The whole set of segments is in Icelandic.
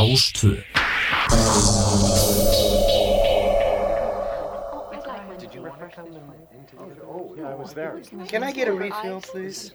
Rástvö Can I get a refill, please?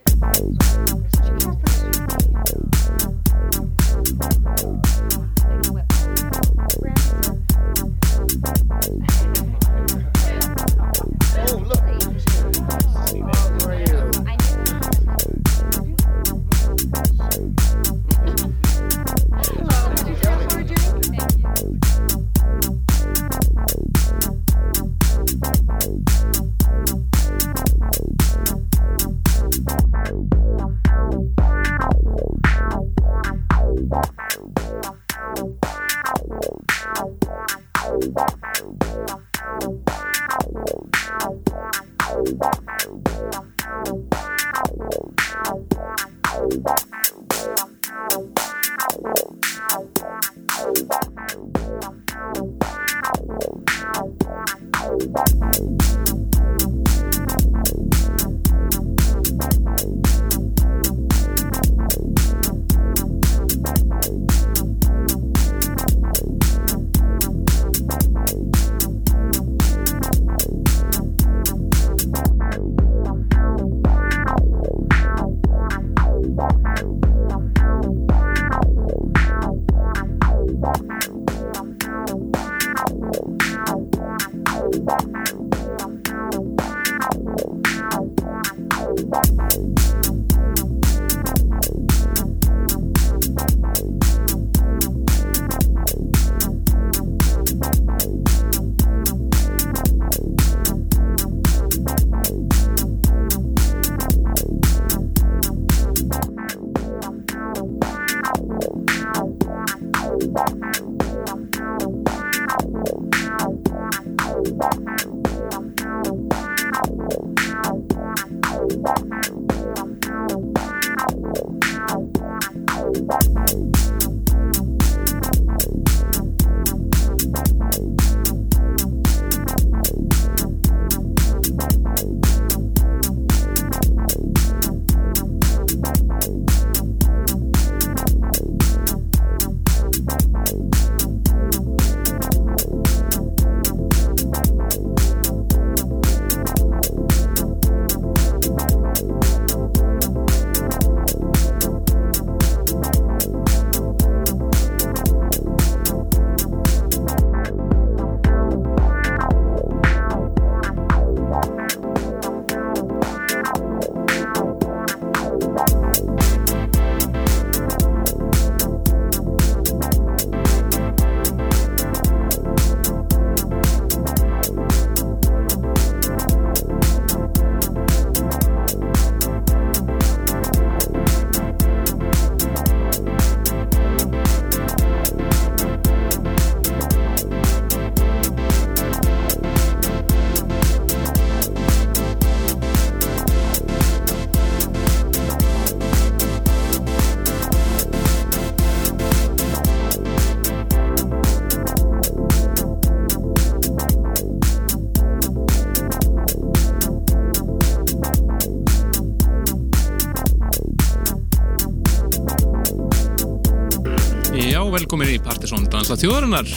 Þjóðarinnar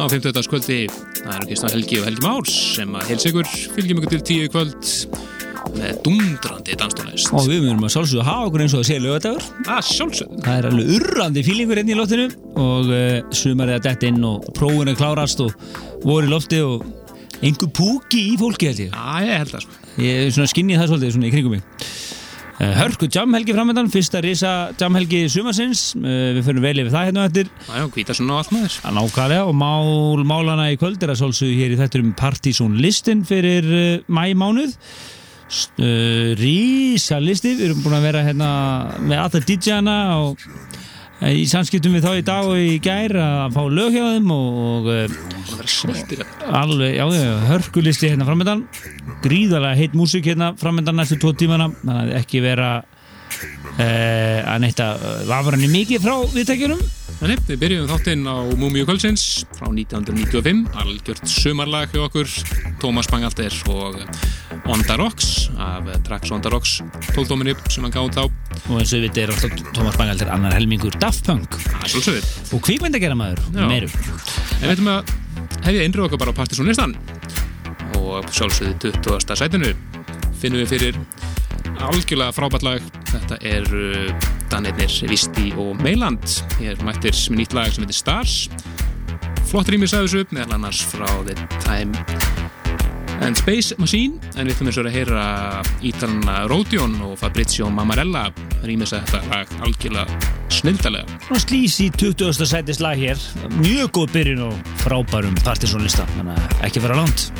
á 50. kvöldi það eru Kristján Helgi og Helgi Már sem að heils ykkur, fylgjum ykkur til tíu í kvöld með dundrandi danstónlist. Og við myndum að sjálfsögðu hafa okkur eins og það sé lögadagur að sjálfsögðu. Það er alveg urrandi fílingur inn í loftinu og uh, sumarið að detta inn og prófun er klárast og voru í lofti og einhver púki í fólki held ég. Já, ég held það sko. Ég er svona skinnið það svolítið svona í kringum mig Hörku jamhelgi framöndan fyrsta risa jamhelgi sumarsins. Uh, við fyrir vel yfir það hérna á eftir. Já, já, hvíta svona og allt með þér að nákvæmlega og mál, málana í kvöld er að svolsögðu hér í þetturum Partizón listin fyrir uh, mæmánuð rísa listi við erum búin að vera hérna með alltaf DJ-ana og í samskiptum við þá í dag og í gær að fá lög hjá þeim og, og smeltir alveg, já, hörkulisti hérna framöndan gríðarlega heit músík hérna framöndan næstu tvo tímana. Þannig að ekki vera uh, að neitt að vafra henni mikið frá viðtækjunum Þannig, við byrjum þáttinn á Múmiu Kvöldsins frá 1995, algjört sumarlag hjá okkur, Tómas Bangalter og Onda Rocks af Trax Onda Rocks 12-dóminni sem hann gáði þá. Og eins og við veitum er alltaf Tómas Bangalter annar helmingur Daft Punk svolítið. og kvíkmyndagera maður, Já. meiru. En við ætlum að hefja innröðu okkar bara á partysónlistan og sjálfsögði 20. sætinu finnum við fyrir algjörlega frábært lag. Þetta er Danirnir Visti og Meiland. Hér mættir sem nýtt lag sem heitir Stars. Flott rýmis að þessu, meðal annars frá The Time and Space Machine en við ætlum eins og að heyra Ítalana Ródion og Fabrizio Mamarella rýmis að þetta lag algjörlega snildalega. Svona slís í 20. sætis lag hér. Mjög góð byrjun og frábærum partysónlista, ekki vera langt.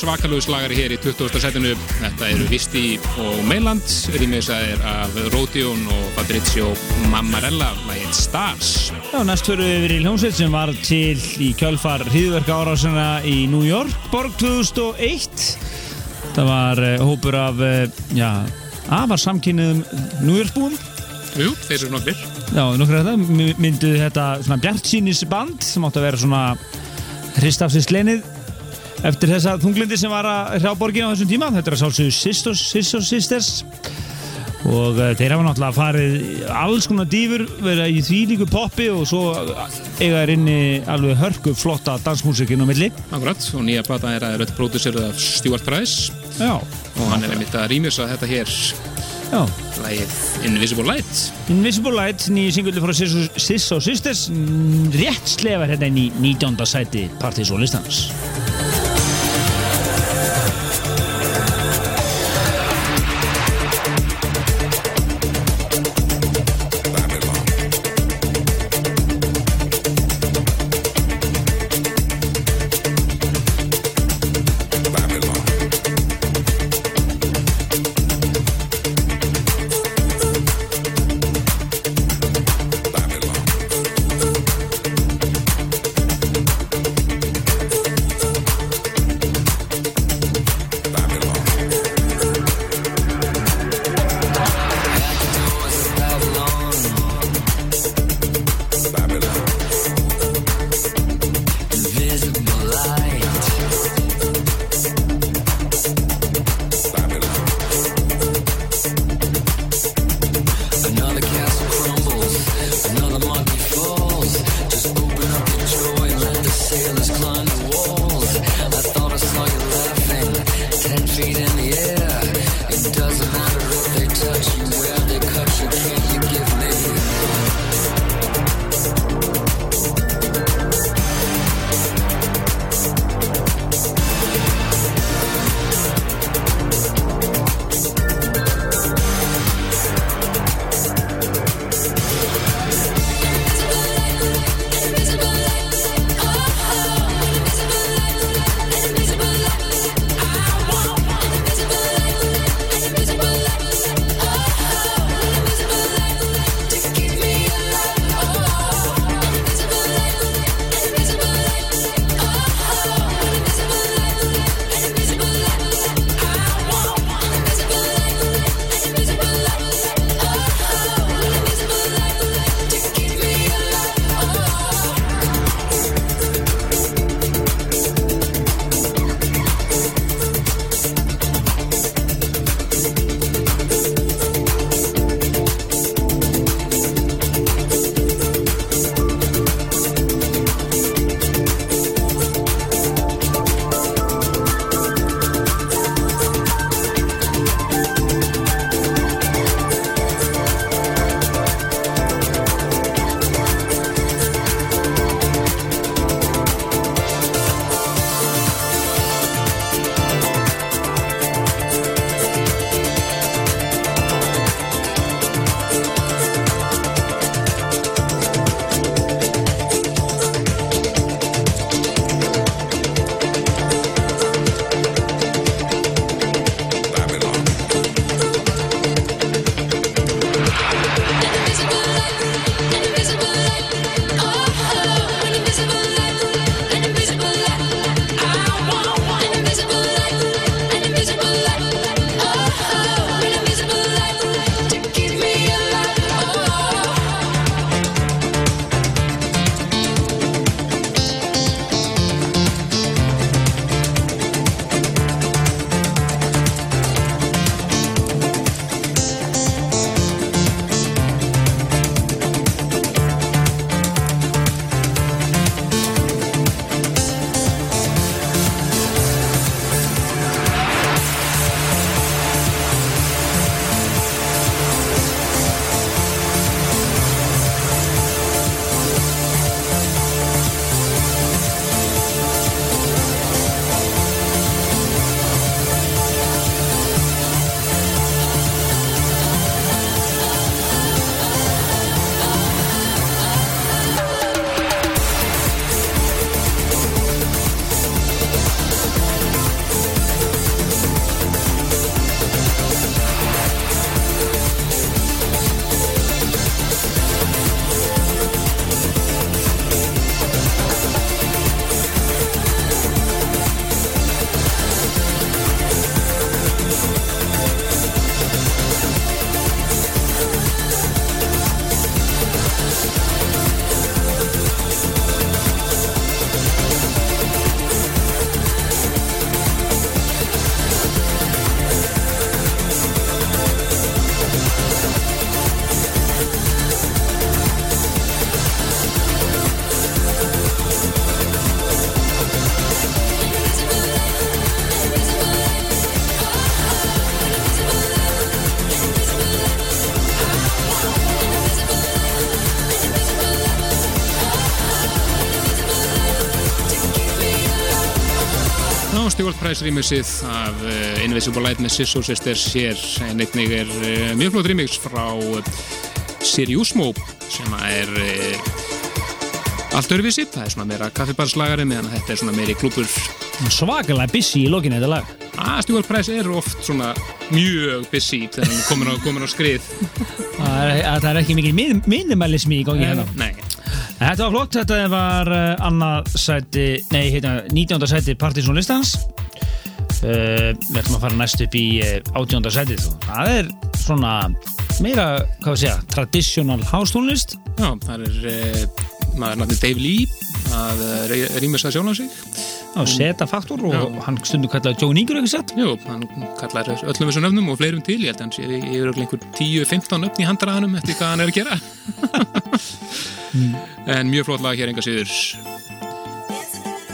Svakalögu slagari hér í 20. setinu þetta eru Visti og Meiland. Rýmiðsæðir af Ródión og Fabrizio Mammarella. Lagið Stars. Já, næst fyrir við í hljómsveit sem var til í kjölfar hýðverka árásina í New York, borg 2001 það var uh, hópur af uh, já, afar samkynniðum New York búum. Jú, þeir eru nokkur Já, nokkur þetta, my- mynduðu þetta svona bjartsýnis band sem átti að vera svona hrist af sér slenið eftir þessa þunglindi sem var að hrjá borgin á þessum tíma þetta er að sálsögðu Sisters, Sisters Sisters. Og uh, þeir hafa náttúrulega farið alls konar dýfur verið í því líku poppi og svo eiga er inni alveg hörku flotta dansmúsikinn á milli. Akkurat, og nýja plata er að auðvitað pródusserið af Stuart Price. Já, og hann er einmitt að rýmjörsa þetta hér. Já. Lægið Invisible Light. Invisible Light, nýju singulli frá Sis og- Sis og Sisters rétt slefar hérna í 19. sæti Partizón listans Price remixið af uh, Invisible Light með Sisso Sisters hér en einnig er uh, mjög flott remix frá uh, Siriusmo sem er allt öruvísi, það er svona meira kaffibarslagari meðan þetta er svona meiri klúpur Svakalega busy í lokinu þetta lag. Að Stewart Price er oft svona mjög busy þegar hann komin á, komin á skrið. Það er, það er ekki mikið minimalismi í gangi hérna. Nei Þetta var flott, þetta var annað sæti, nei, hérna, 19. sæti Partiðsson listans Við ætlum að fara næst upp í uh, 18. sætið. Það er svona meira, hvað við segja, traditional house tónlist. Já, það er maður nafnir Dave Lee að rýmast að sjóna sig. Á seta faktor og Já. hann stundu kallaði Joe Níkur eitthvað sett Jú, hann kallar öllum þessum nöfnum og fleirum til, ég held að hann sé ég er einhver 10-15 nöfn í handraðanum eftir hvað hann er að gera. En mjög flott lag hér enga síður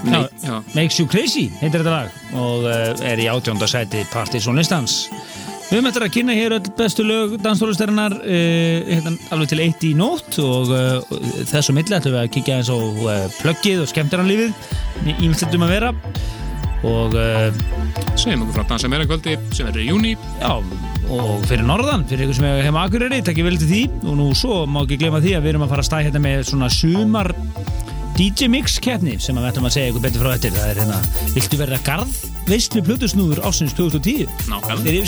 Já, Makes You Crazy heitir þetta lag og uh, er í 18. sæti Partiðsson listans Við eftir að kynna hér öll bestu lög danstólusternar uh, hérna, alveg til eitt í nótt og uh, þessu milli ætlum við að kíkja eins uh, plöggið og skemmtiranlífið í ímyndstundum að vera og segjum okkur frá Dansa meira kvöldi sem er í júni já, og fyrir norðan, fyrir ykkur sem hefur heima Akureyri, takkir vel til því. Og nú svo má ekki glema því að við erum að fara að stæða hérna með svona sumar DJ Mix keppni sem að við ætlum að segja ykkur betur frá þetta það er hérna, viltu verða garð veistlu plötusnúður ásins 2010 nákvæmlega. Þetta er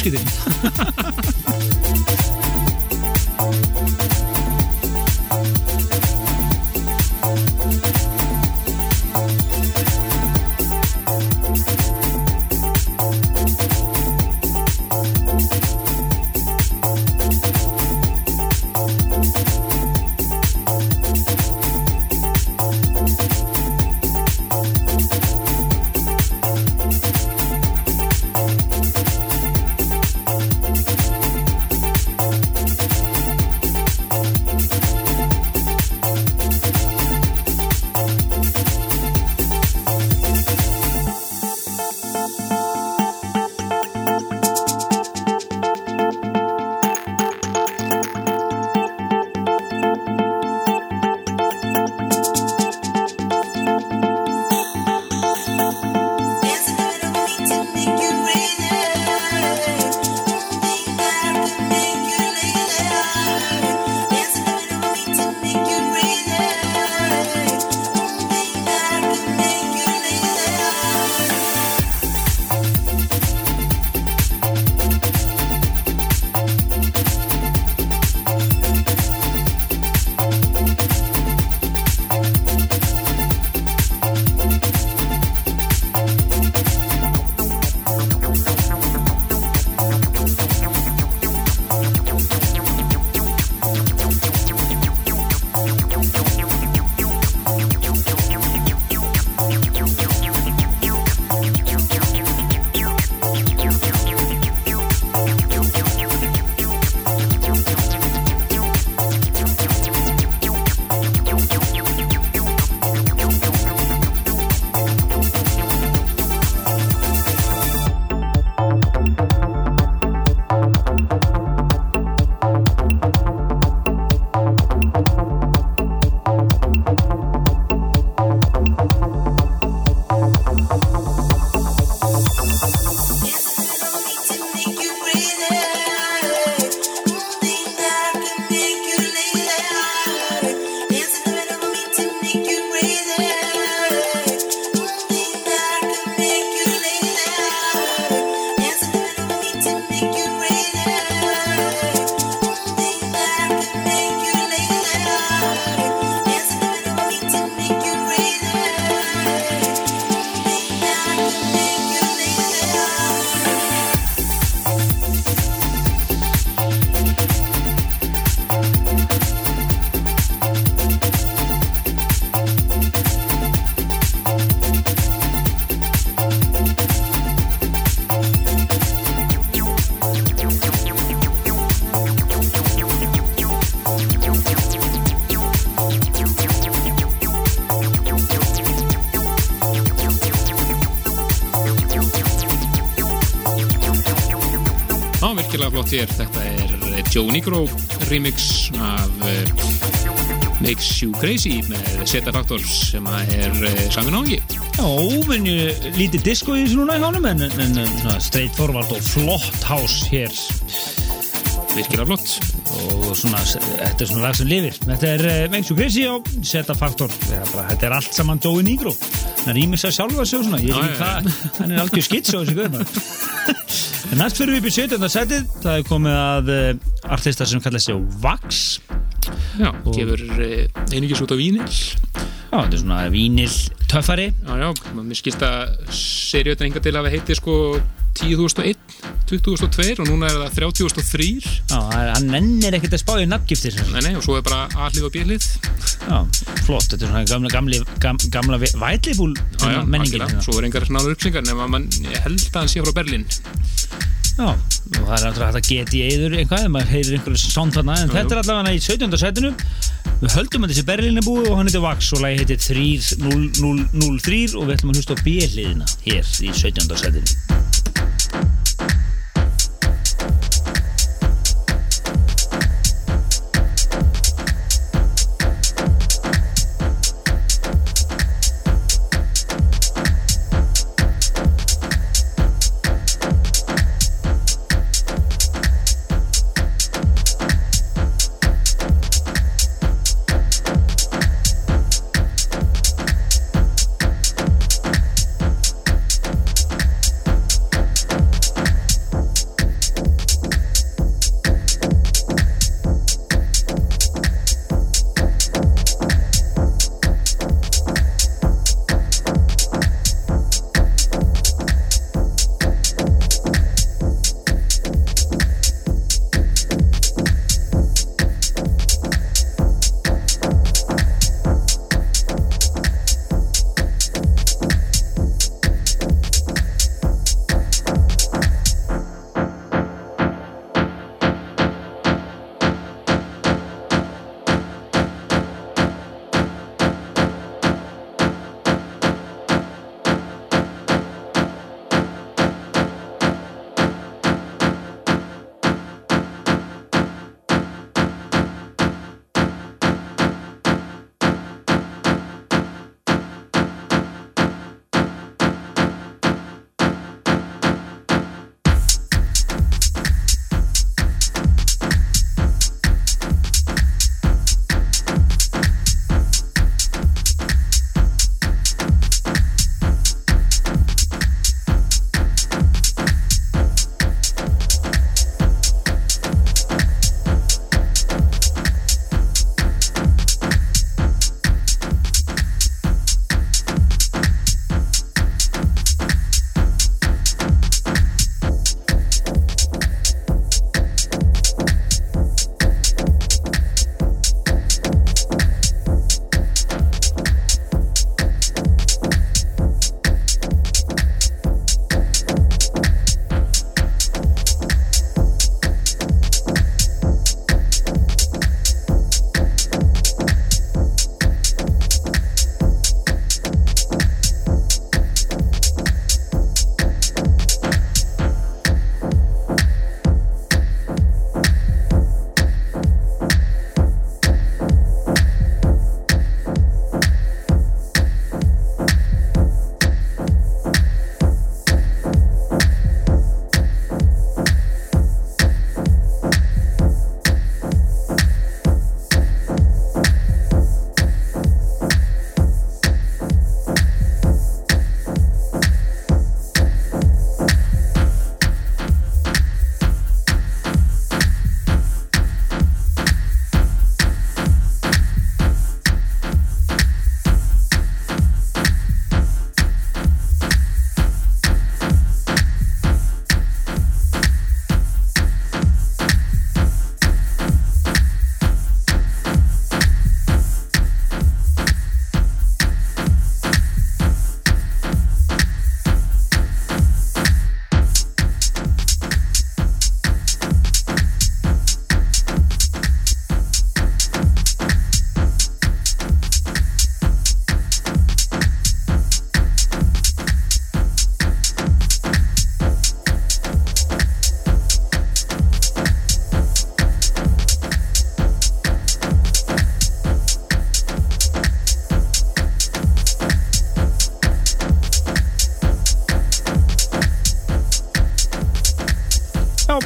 flott hér. Þetta er Joe Negro remix af uh, Makes You Crazy með Zeta Factors sem að er uh, samin áhengi. Já, óvenju lítið disco í þessu núna í hánum en, en, en straight forward og flott hás hér. Virkilega flott? Og svona, þetta er svona lag sem lifir. Þetta er Mengs og Chrissy og Seta Faktor bara, þetta er allt saman Joey Negro. Hann rýmir sér sjálfa sig og svona. Ég er það, hann er algjör skits á þessu en næst fyrir við upp í 17. setið. Það er komið að uh, artista sem kallar sig Vax. Já, gefur uh, einingis út á vínil já, þetta er svona vínil töffari. Já, já, mér skilst að seriöðin enga til að heiti sko 10.001 2002 og núna er það 30.03 já, hann nennir ekkert að spá í nafngiftir nei, nei, og svo er bara A-hlið og B-hlið. Já, flott, þetta er svona gamla, gamli, gam, gamla vætlifúl Já, já, menningin algjörlega. Svo er engar náður upplýsingar nema mann, held að hann sé frá Berlín Já, og það er náttúrulega hægt að geta í eður eitthvað ef maður heyrir einhverju sound þarna en þetta er allavega í 17. setinu við höldum að þessi Berlín er búið og hann heitir Vax og lagi heitir 3003 og við ætlum að hlusta á B-hliðina hér í 17. setinu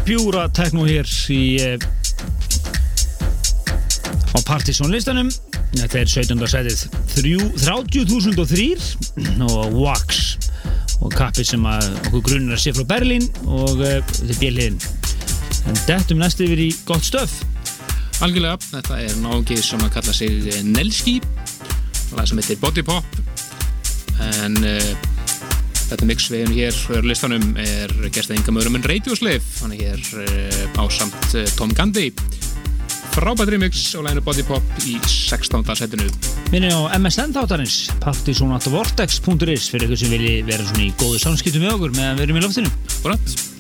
pjúra tekno hér í eh, á Partizón listanum. Þetta er 17. setið. 30.003 og Wax og kappi sem að okkur grunnir að sé frá Berlín og uh, þetta er bjelliðin en dettum næst yfir í gott stöf. Algjörlega, þetta er náðungið sem að kalla sig Nelski. Lag sem heitir Body Pop. En uh, þetta mixveginu hér fyrir listanum er gerst að ynga mögurum en Radioslave. Hann er hér uh, á samt uh, Tom Gandhi frábært remix og læginu Body Pop í 16. setinu. Minni á MSN þáttarins partysonatvortex.is fyrir ykkur sem vilji vera svona í góðu samskiptum með okkur meðan við erum í loftinu. Brætt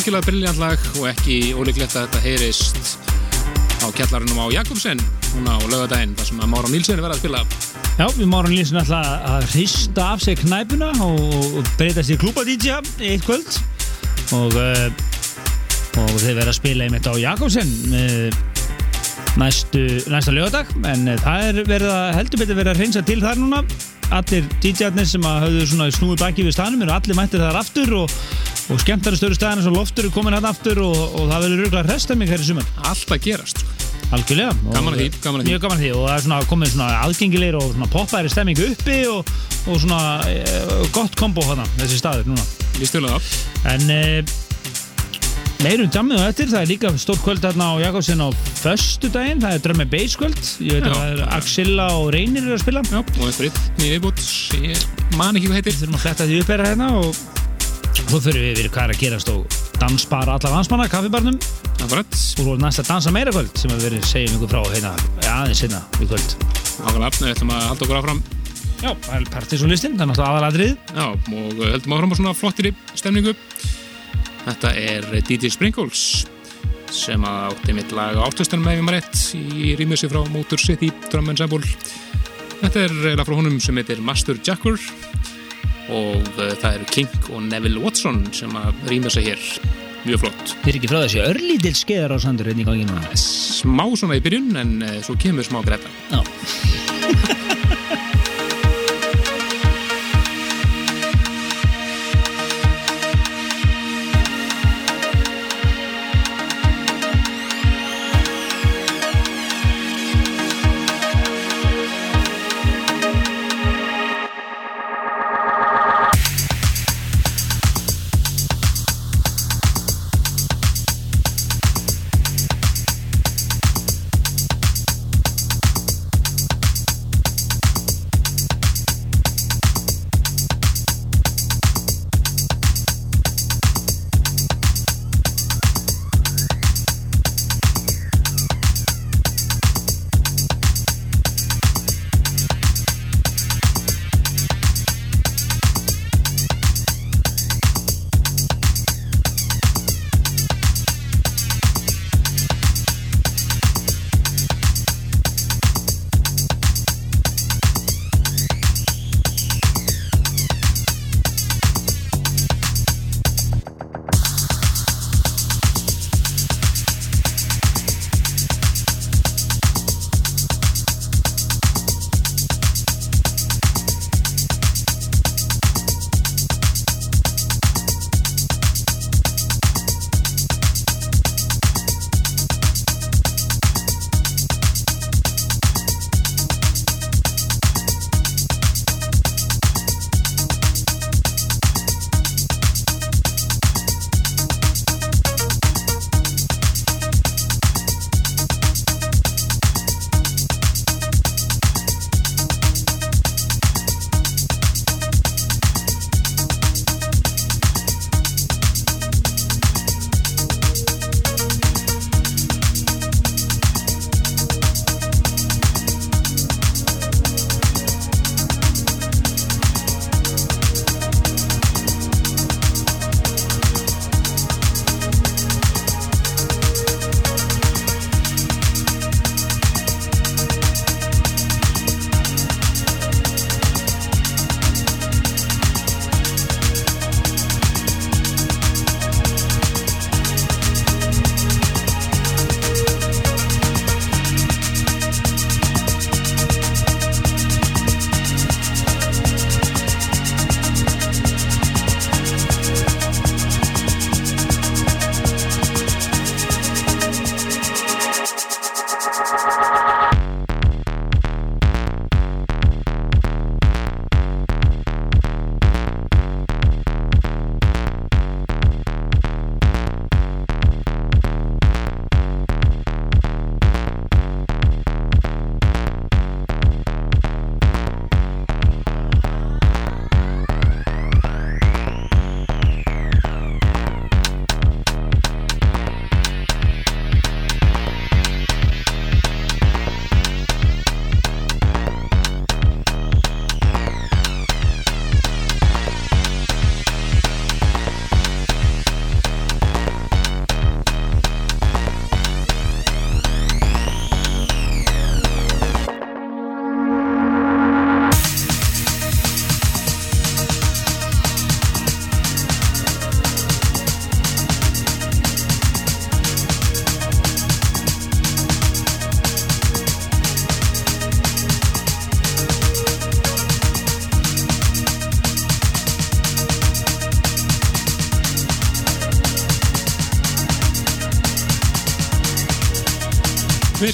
algjörlega briljant lag og ekki ólíklegt að þetta heyrist á kjallarunum á Jakobsen núna á lögadaginn þar sem að Mára Nílsen er verið að spila. Já, við márum lísum alltaf að hrista af sig knæpuna og, breytast í klúpa-DJ eitt kvöld. Og, uh, og þeir verða að spila einmitt á Jakobsen uh, næstu, næsta lögadag en uh, það er verið að heldur betur verið að reynsa til þar núna. Allir DJ-arnir sem að hafðu svona snúið baki við staðnum eru allir mættir þar aftur og, og skemmtari störu staðinu sem loftur er komin hérna aftur og, og það verður röglega hrestaming hér í sumar Allt að gerast sko. Algjörlega. Gaman að því, Og- gaman að því. Mjög gaman að því og það er svona komið svona aðgengilegir og svona poppaðri stemming uppi og, og svona e, gott kombo hana, þessi staður núna. Það En e, meirum jammið á eftir, það er líka stór kvöld þarna á Jakobsen á föstu daginn, það er drömmi bass kvöld, ég veit Já. að það er Axilla og Reynir eru að spila. Já, og einn í viðbútt ég man ekki hvað heitir þurfum að fletta því upp hérna hérna og svo fyrir við yfir hvað er að gerast og dansbar allar landsmanna, kaffibarnum. Akkurat, og svo er næsta dansa meira kvöld sem við verið segjum ykkur frá hérna, ja, aðeins hérna í kvöld. ákveðlega, við ætlum að halda okkur áfram. Já, það er partysónlistin, það er náttúrulega aðaladrið. Já, og höldum áfram á svona flottiri stemningu. Þetta er DJ Sprinkles sem að átti mitt lag á átlustunum með maður rétt í rýmjössi frá Motor City Drum Ensemble. Þetta er eiginlega frá honum sem heitir Master Jacker og uh, það eru King og Neville Watson sem að rýmja sig hér mjög flott er ekki frá þessi örlítil skeiðar á sandur hérna í gangi núna. smá svona í byrjun en uh, svo kemur smá greta Já.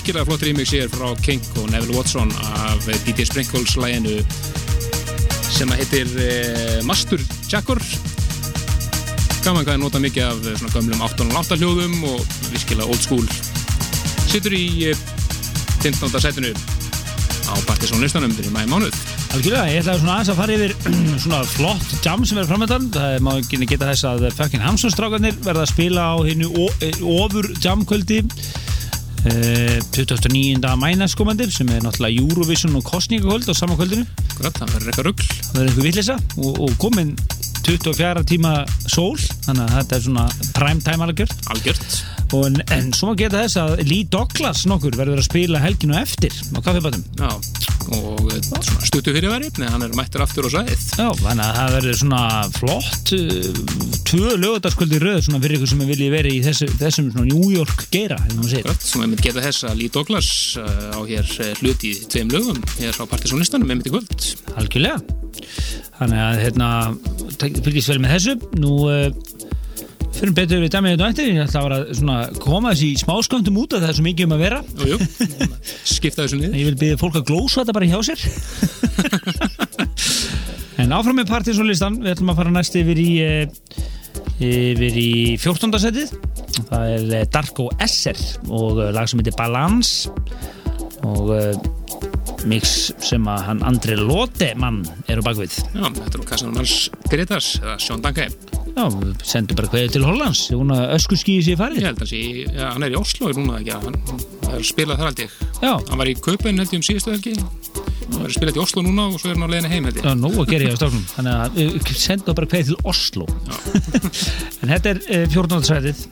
virkilega flott remix hér frá King og Neville Watson af DJ Sprinkles læginu sem að heitir eh, Master Jacker gaman hvað er nota mikið af svona gömlum 808 hljóðum og virkilega old school. Sittur í eh, 15. setinu á Partisan-listanum fyrir mæði mánuð. Algjörlega, ég ætlaði svona aðeins að fara yfir svona flott jam sem er framöndan það er má ekki geta þess að fucking Hamsons-strákarnir verða að spila á hinnu ofur jamkvöldi eh, 29. mænaskomandi sem er náttúrulega Eurovision og kostningakvöld á sama kvöldinu. Gott, það verður eitthvað ruggl það er eitthvað villisa og, og komin 24 tíma sól þannig að þetta er svona prime time algjört. Algjört. Og en, en svo má geta þess að Lee Douglas nokkur verður að spila helginu eftir á kaffibátum. Já, og eh, stuttu fyrirværi Nei, hann er mættur aftur á sæðið Já, þannig að það verður svona flott uh, tvö lögutaskvöldi röð svona fyrir ykkur sem vilji verið í þessu, þessum New York. Gott, sem við geta þess að Lee Douglas uh, á hér hluti í tveim lögum hér á Partisan-listanum með mitt í kvöld Algjörlega. Þannig að hérna, fylgist vel með þessu. Nú fyrir betur við dæmið þetta eftir, ég ætla að koma þessi í smásköndum út að það er svo mikið um að vera. Jú, jú, skipta þessu niður Ég vil byrja fólk að glósa þetta bara hjá sér. en áfram með partysónlistan, við ætlum að fara næst yfir í, uh, yfir í 14. setið. Það er eh, Darko Esser og uh, lag sem heitir Balance og mix sem að hann Andri Lóte mann er á bakvið. Já, þetta er nú kassanum hans Gretars eða Sjón Danke Já, við sendum bara kveðið til Hollands, hún að ösku skýði sér Ég farið. held að sé, já, hann er í Oslo núna ekki, hann, hann er að spila þar ég Já, Hann var í Kaupen held ég um síðustu helgi Hann var að spila í Oslo núna og svo er hann á leiðinu heim held ég er nóg að gera ég á stráknum, þannig að við sendum bara kveðið til Oslo. en þetta er uh, 14. setið.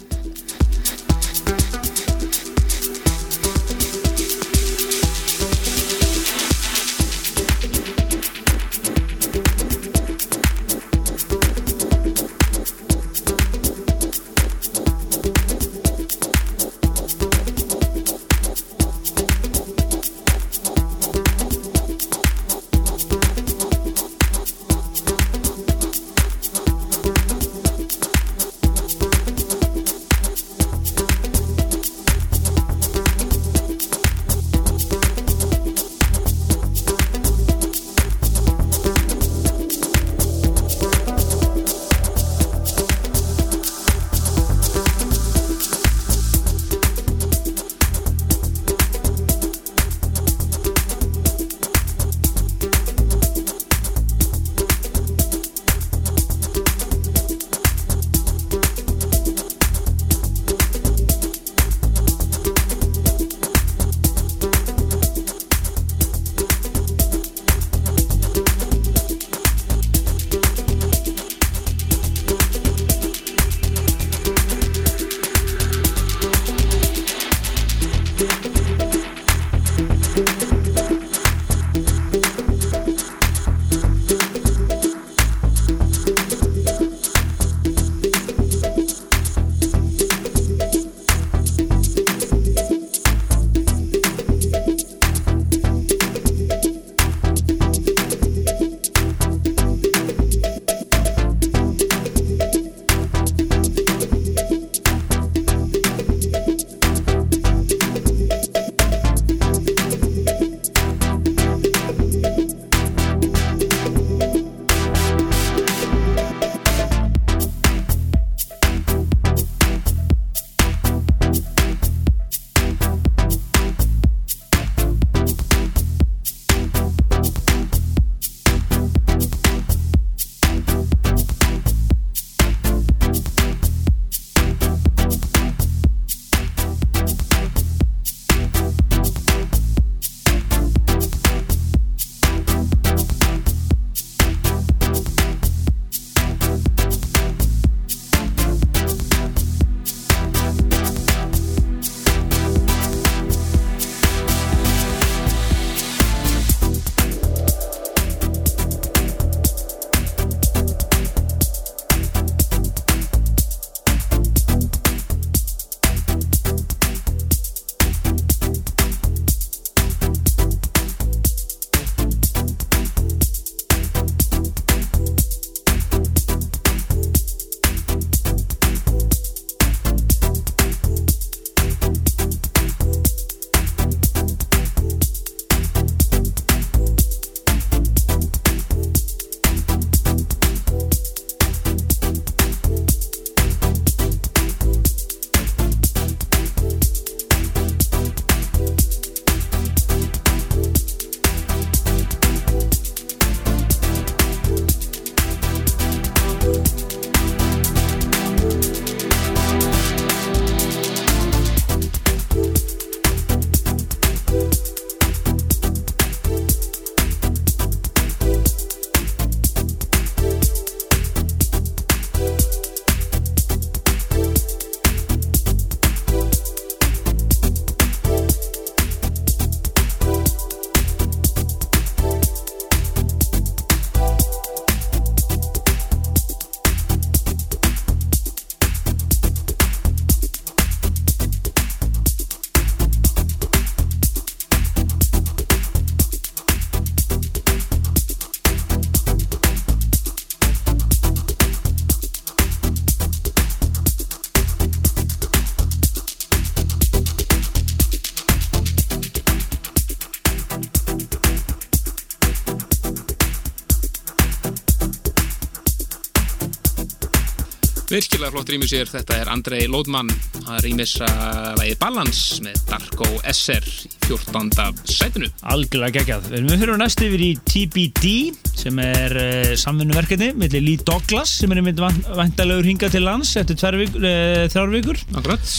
Flott rýmis hér, þetta er Andrei Lóðmann að rýmisa lægi Balance með Darko SR í 14. sætinu. Algjörlega geggjað. Við fyrir næst yfir í TBD sem er uh, samfunnuverkefni millir Lee Douglas sem er einmitt vantalegur hinga til lands eftir uh, þrjár vikur. Akkurat.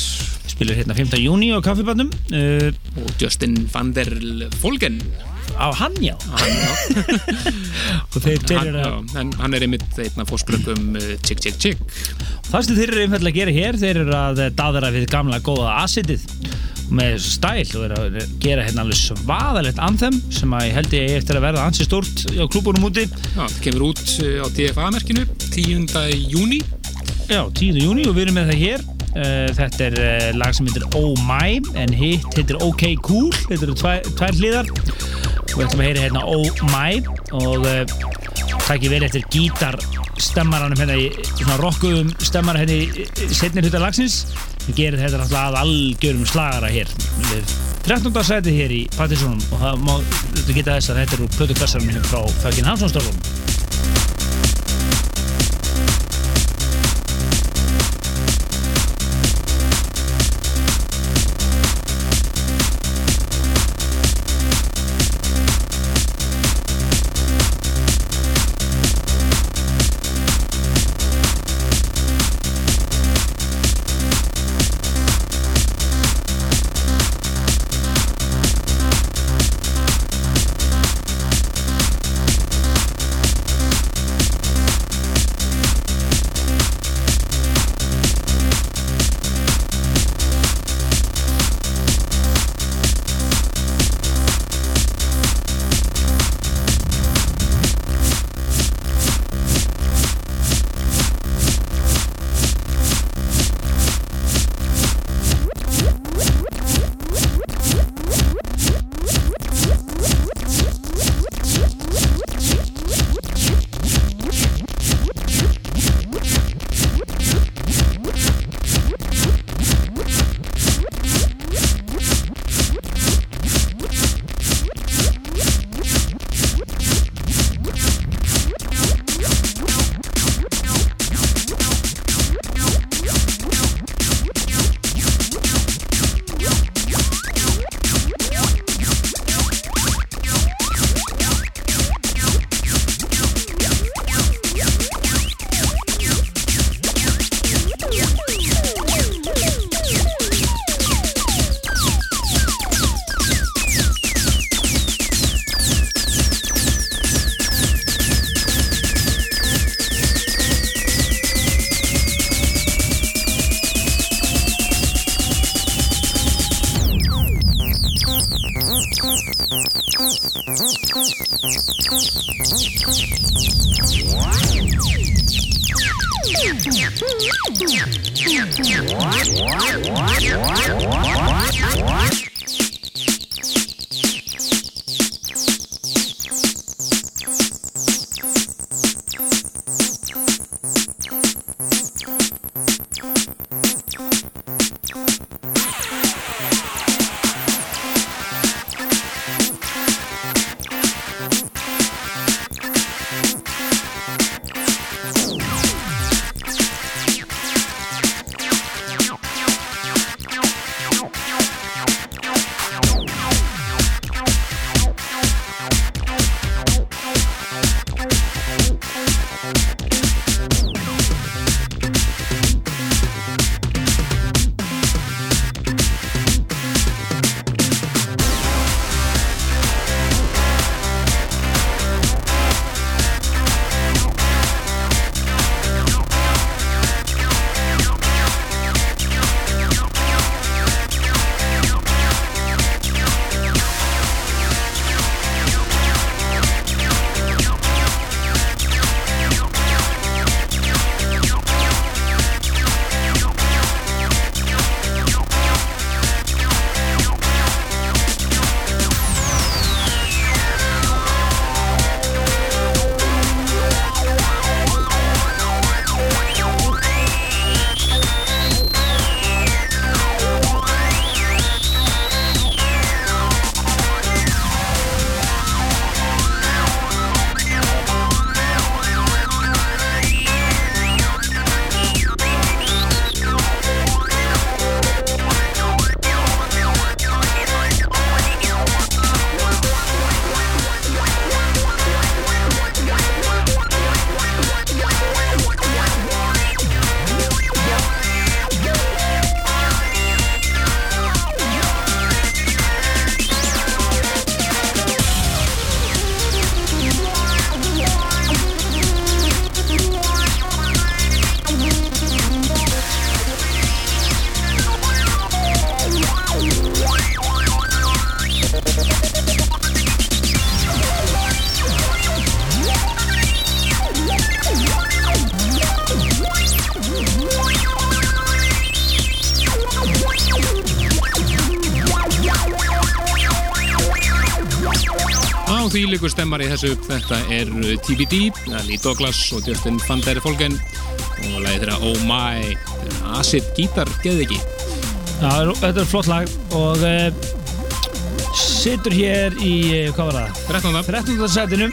Spilir hérna 5. júni á kaffibannum. Uh, og Justin van der Folgen á hann já, hann, já. og þeir teirir að hann, hann er einmitt einna fórspröngum uh, Chick Chick Chick það sem þeir eru einfallega að gera hér þeir eru að daðra við gamla góða acidið með stæl og eru að gera hérna alveg svaðalegt anthem sem að ég held ég eftir að verða ansi stort á klúbunum úti Já, það kemur út uh, á DFA-merkinu 10. júni Já, 10. júni og við erum með það hér Uh, þetta er uh, lag sem heitir Oh My en hitt heitir OK Cool þetta eru tvær, tvær hlýðar við ætlum að heyra hérna Oh My og uh, takk ég vel eftir gítarstemmaranum hérna í svona rockuðum stemmar hérna í setnir hluta lagsins við gerum þetta náttúrulega að algjörum slagara hér við 13. sæti hér í Pattisónum og það má, þetta geta þess að þetta eru plötu klassarinn frá Fögin Hansson þvílíkur þetta er TBD, Lee Douglas og Justin van der Folgen og lagið þeirra Oh My Acid Guitar, geði ekki Já, þetta er flott lag og uh, situr hér í, uh, hvað var það? 13. 13. setinu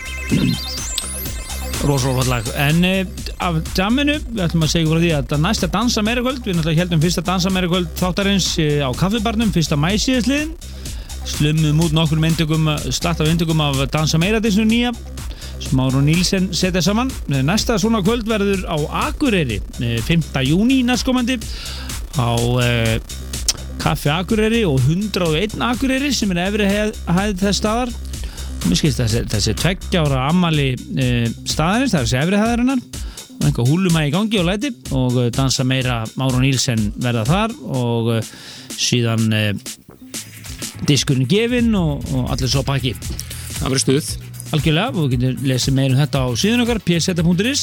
flott lag en uh, af jamminu, við ætlum að segja frá því að það næsta dansa meira kvöld, við náttúrulega heldum fyrsta dansa meira kvöld þáttarins á kaffibarnum, fyrsta mæsíðisliðin slumum út nokkur myndugum, slatt af myndugum af dansa meira þessu nýja. Máru Nílsen setja saman. Næsta svona kvöld verður á Akureyri 5. júni næstkomandi. Á uh, Kaffi Akureyri og 101 Akureyri sem er efri hæð þess staðar. Mér skilst þessi, þessi tveggjára ammali uh, staðarins, það er þessi efri hæðarinnar. Og einhver húlumægi í gangi og læti. Og dansa meira Máru Nílsen verða þar. Og síðan diskurinn gefinn og, og allir svo pakki Það verður stuð. Algjörlega, og við getum lesið meira um þetta á síðan okkar pseta.is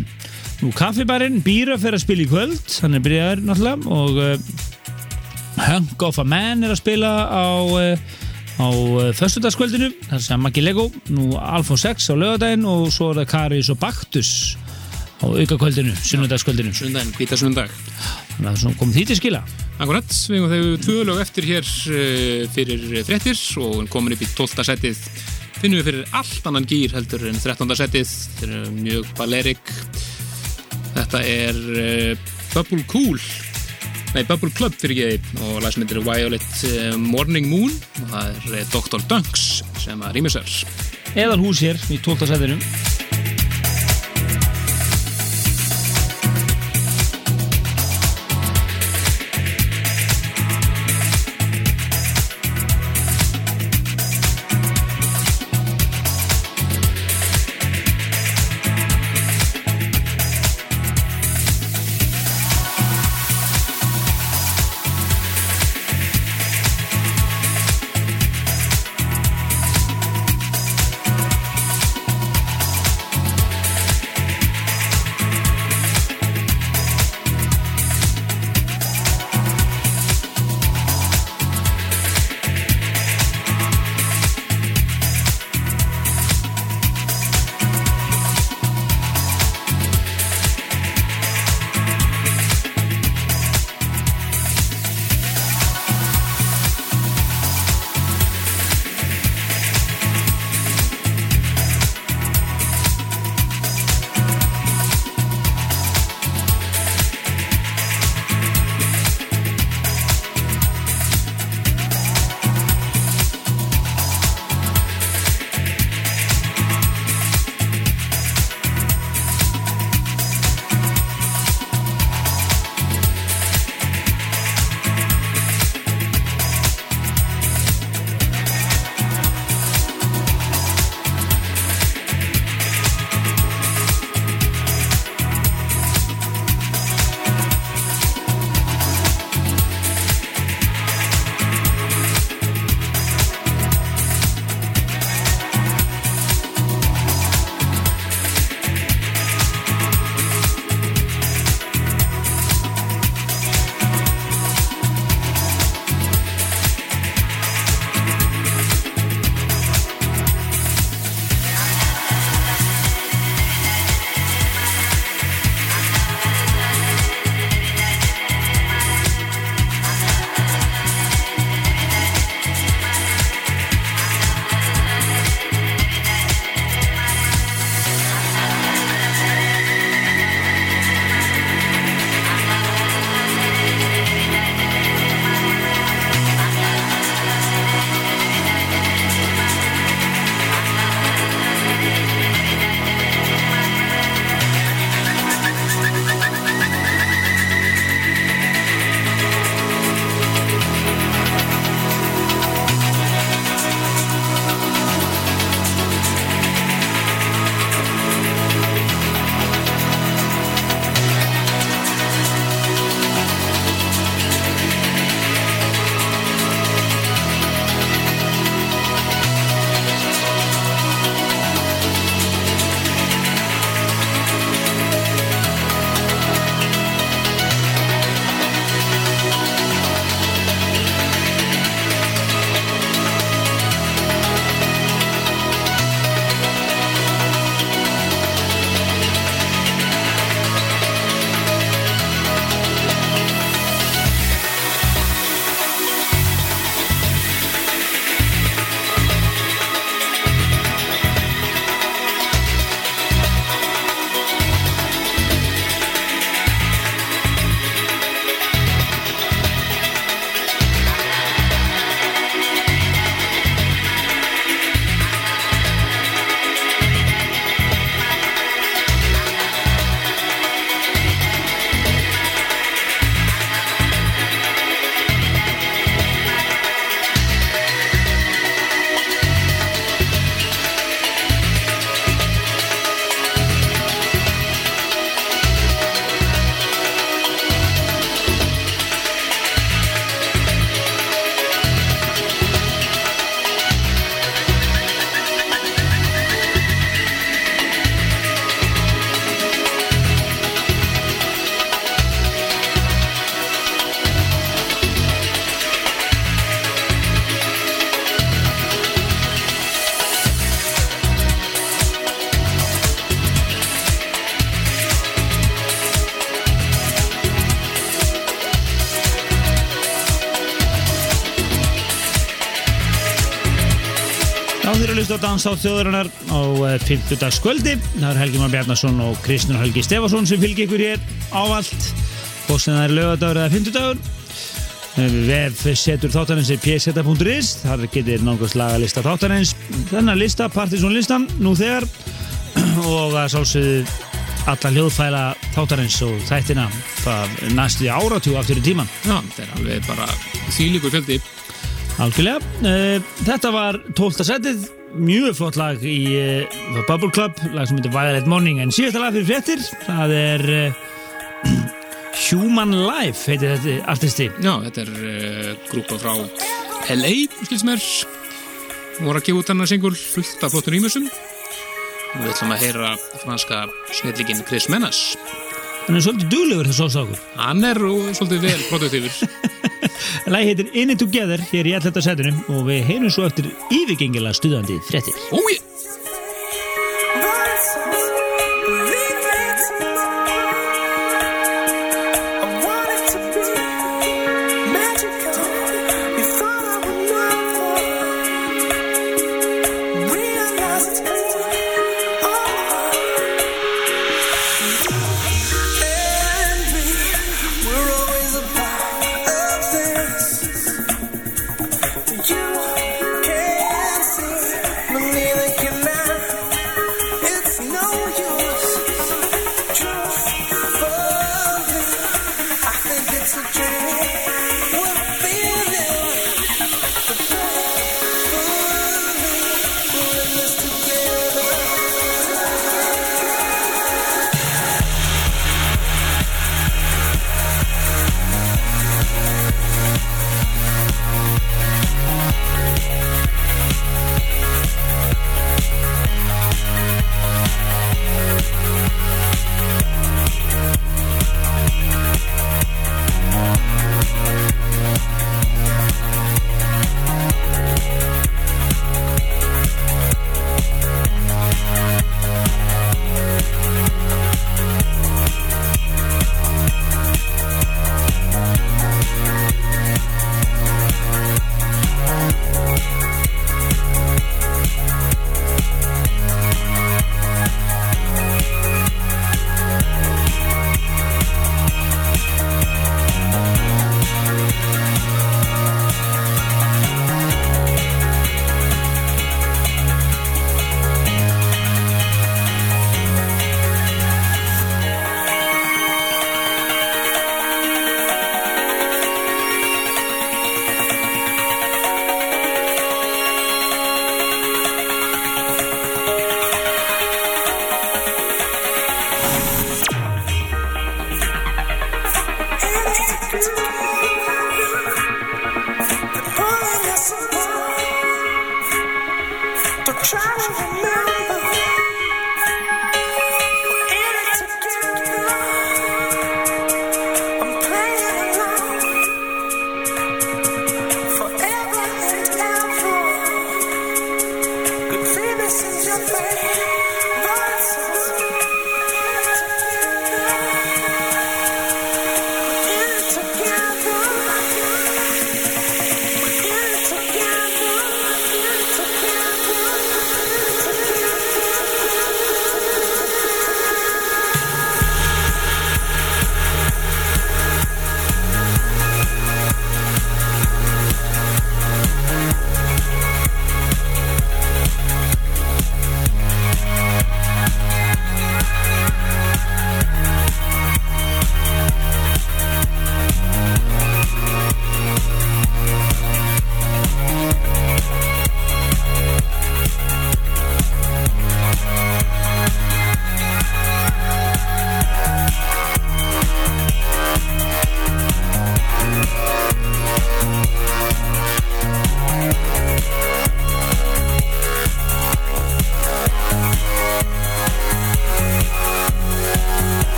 Nú kaffibarinn, Býra fer að spila í kvöld hann er byrjaður náttúrulega og uh, Hunk of a Man er að spila á uh, á uh, föstudagskvöldinu, það sem Maggi Lego nú Alfa 6 á lögadaginn og svo er það Karis og Baktus á aukakvöldinu, sunnudagskvöldinu. Sunnudaginn, hvita sunnudag Þannig að það kom því til skila Akkurat, við hefum þau tvö lög eftir hér fyrir frettir og komin upp í 12. setið finnum við fyrir allt annan gýr heldur en 13. setið þetta er mjög balerik þetta er Bubble Cool nei Bubble Club fyrir ekki og lasmyndir er Violet uh, Morning Moon og það er Dr. Dunks sem að rýmisar Eðal hús hér í 12. setinu að hlusta á þjóðurinnar á 50 dags kvöldi. Það er Helgi Már Bjarnason og Kristján Helgi Stefason sem fylgir ykkur hér ávalt og sem það er lögadagur eða 50 dagur. Vef setur þáttanins í pseta.is þar getur náttúrulega lagalista þáttanins þennan lista, Partiðsson listan nú þegar og að sálsögðu alla hljóðfæla þáttanins og þættina næstu áratjú aftur í tíman. Já, þetta er alveg bara þýlíkur fjöldi. Algjörlega. Eh, þetta var 12. setið, mjög flott lag í uh, Bubble Club, lag sem heitir Violet Morning, en síðasta lag fyrir frettir, það er uh, Human Life, heitir þetta artisti. Já, þetta er uh, grúpa frá LA, skils mér, voru að gefa út hann að singul fullt af flottur ímjössum. Við ætlum að heyra franska snillikinn Chris Menas. Hann er svolítið duglegur þessu ásákur. Hann er svolítið vel produktífur. Lægi heitir In It Together hér í alltaf setinu og við heyrum svo eftir yfirgengilega stuðandi frettir. Ói!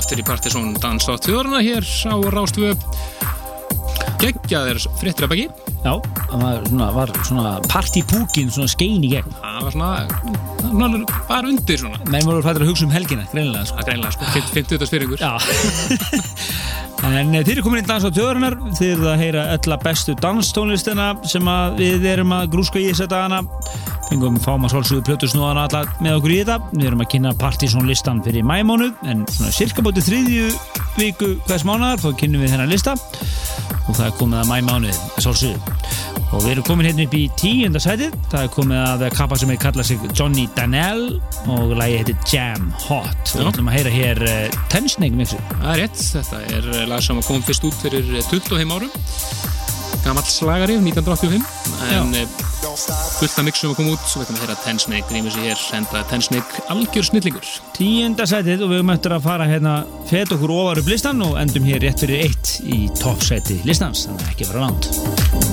Aftur í Partiðsson Danstátt þjóðarna hér á Rástvö geggjaðir frittir að baki. Já, það var svona, var svona partypúkin svona skein í gegn. Það var svona, svona bara undir svona. Menn voru fættir að hugsa um helgina, greinilega sko. Það greinlega sko, 50 þetta spyringur Já. En eh, þið eru komin í dans á tjóðurinnar þið eru að heyra öll að bestu danstónlistina sem að við erum að grúska í þess að dagana fengum fáum að svolsögðu plötusnúðana alla með okkur í þetta. Við erum að kynna partysónlistan fyrir mæmánuð en svona cirka bóti þriðju viku hvers mánuðar þá kynnum við þennan lista. Og það er komið að mæmánuð svolsögðu og við erum komin hérna upp í tíunda sætið. Það er komið að kappa sem er kallað sig Johnny Danell og lagi heitir Jam Hot. Við ætlum að heyra hér uh, Tensnake mixu Það er rétt, þetta er eh, lag sem kom fyrst út fyrir eh, 25 árum. Gamall slagari, 1985 En eh, fullt af mixum að koma út veitum við að heyra Tensnake rýmur sig hér Enda Tensnake algjör snillingur. Tíunda sætið og við höfum eftir að fara hérna fet okkur ofar upp listan og endum hér rétt fyrir eitt í toppsæti listans þannig að ekki vera langt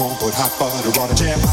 Put hot butter on a jam.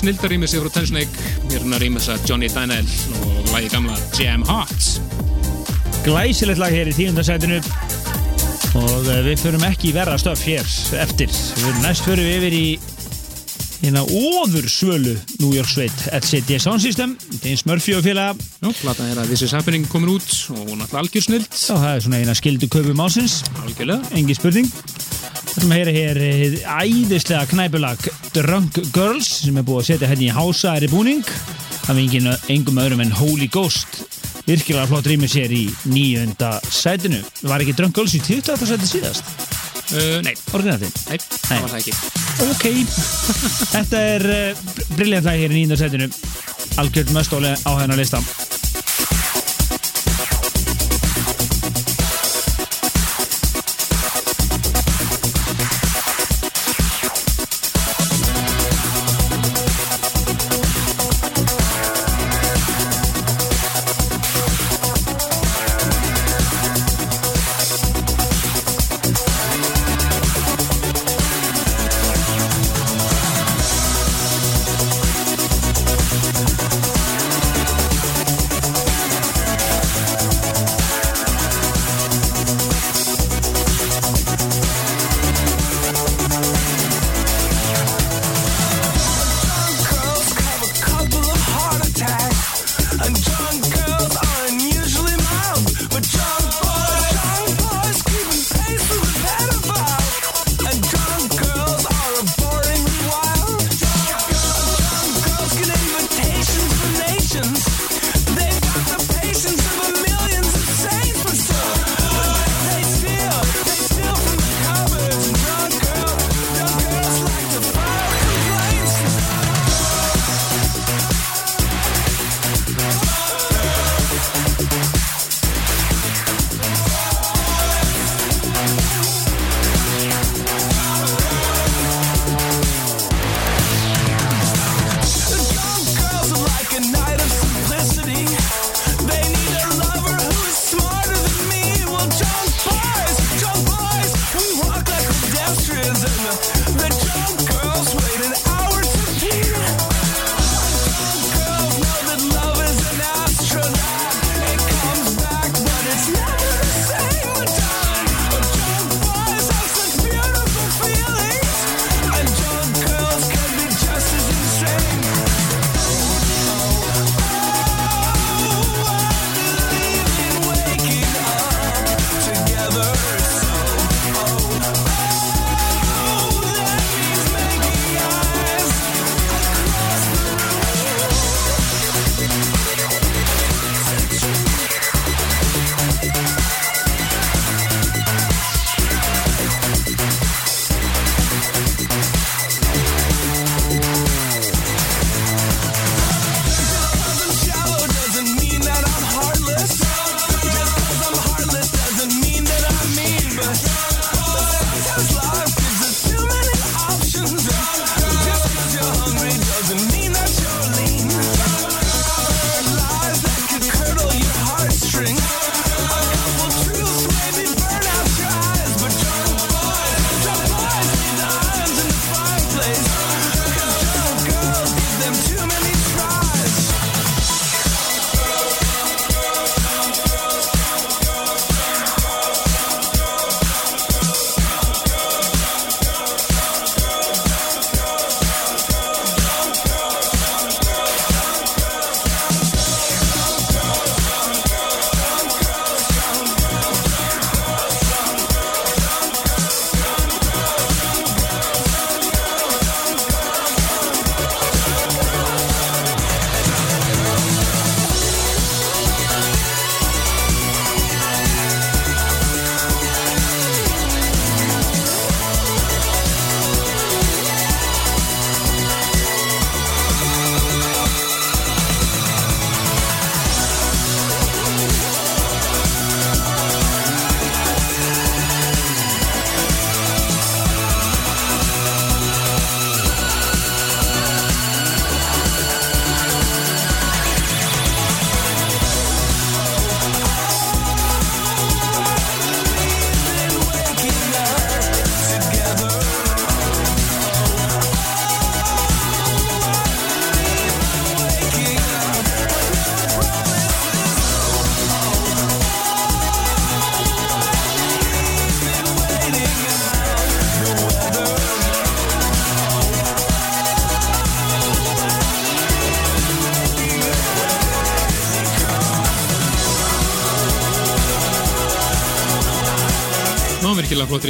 Ennis snildarýmið sig frá Ten Snake Mér er hann að Johnny Daniel og lagi gamla Jam Hot Glæsilegt lag hér í tíundasætinu og eh, við förum ekki í verra stöf hér eftir. Við næst förum við yfir í hérna óður svölu New York Sveit LCD Sound System, James Murphy og félaga. Já, platan er að This is Happening komin út og náttúrulega algjör snild og það er svona eina skildu kaupum ásins Algjörlega. Engi spurning Við ætlum að heyra hér hið æðislega knæpulag Drunk Girls sem er búið að setja hérna í hásæri búning. Það er engin, engum öðrum en Holy Ghost. Virkilega flott rýmur sér í nýjönda sætinu. Var ekki Drunk Girls í 20. sæti síðast? Uh, Nei, orginatinn nei, það var það ekki. Ok. Þetta er uh, brilljant lag hér í nýjönda sætinu. Algjörð möstóli á hennar lista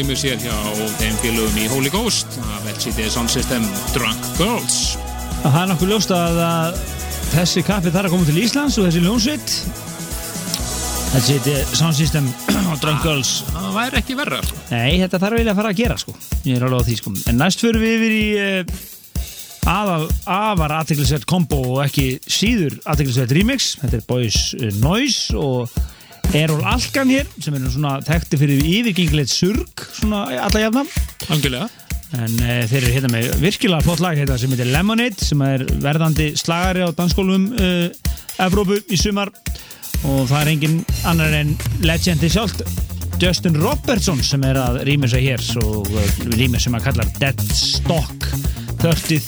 rýmur sér hjá þeim félögum í Holy Ghost af LCD Sound System Drunk Girls. Það er nokkuð ljóst að, að þessi kappi þarf að koma til Íslands og þessi ljónsveit. LCD Sound System og Drunk Girls. Það væri ekki verra, sko. Nei, þetta þarf eiginlega að fara að gera sko. Ég er alveg á því sko. En næst fyrir við yfir í uh, aðal afar aðteglisveit kombo og ekki síður aðteglisveit remix. Þetta er Boys uh, Noise og Errol Alkan hér sem er svona þekkti fyrir yfirgengilegt surg svona alla jafna. Algjörlega. en uh, þeir eru hérna með virkilega flott lag hérna sem heitir Lemonade sem er verðandi slagari á dansskólum uh, Evrópu í sumar. Og það er engin annar en legendi sjálft Justin Robertson sem er að rýmur sig hér og uh, rýmur sem að kallar Dead Stock 30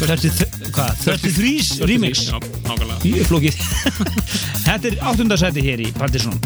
30, hvað, 33 remix. flókið. Þetta er áttundasæti hér í Partisan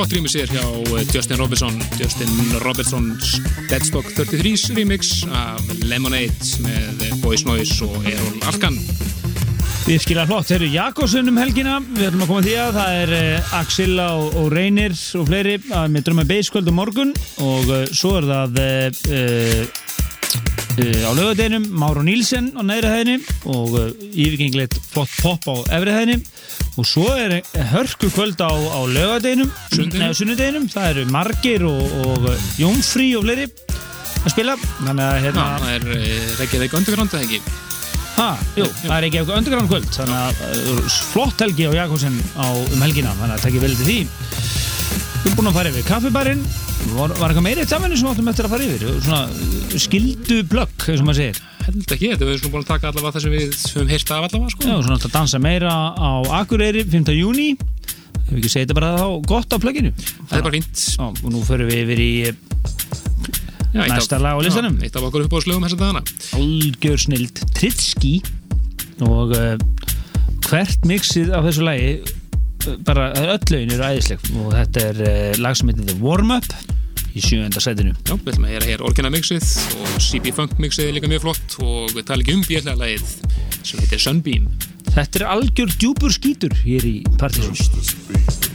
flott rýmur sér hjá eh, Justin Robertson. Justin Robertsons Deadstock 33 remix af Lemonade með Boys Noise og Errol Alkan. Virkilega flott, þeir eru Jakobsen um helgina Við ætlum að koma því að það er uh, Axilla og, og Reynir og fleiri með dröma beiskvöld og morgun og svo er það uh, á lögadeginum Máru Nílsen á neðri hæðinni og yfirgengilegt flott pop á efri hæðinni. Og svo er hörku kvöld á, á lögadeginum Sunnudeginum. Það eru Margir og, og Jónfrí og fleiri að spila. Þannig að hérna, það er eh, Reykjavík Underground, eða ekki? ha, jú, það er ekki eitthvað underground kvöld. Þannig að flott helgi á Jakobsen á, um helgina, þannig að tekja vel til því við erum búin að fara yfir kaffibarinn var, var eitthvað meiri eitt saminu sem áttum eftir að fara yfir svona uh, skildu plögg, eins og maður segir Held ekki, þetta við erum svona búin að taka allavega það sem við höfum heyrt af allavega, sko. Já, svona að dansa meira á Akureyri 5. júni Ef við ekki segja þetta bara þá gott á plögginu Það er bara fínt. Já, og nú förum við yfir í Já, eitt Næsta lag á listanum. Já, eitt af okkur uppáðslögum þessa dagana. algjör snild Tritski og uh, hvert mixið af þessu lagi bara öll lögin eru æðisleg. Og þetta er uh, lag sem heitir The Warm Up í sjöunda sætinu. Já, við ætlum að heyra hér orginal mixið og CB Funk mixið er líka mjög flott og við tala ekki um björlega lagið sem heitir Sunbeam. Þetta er algjör djúpur skítur hér í Partiðsson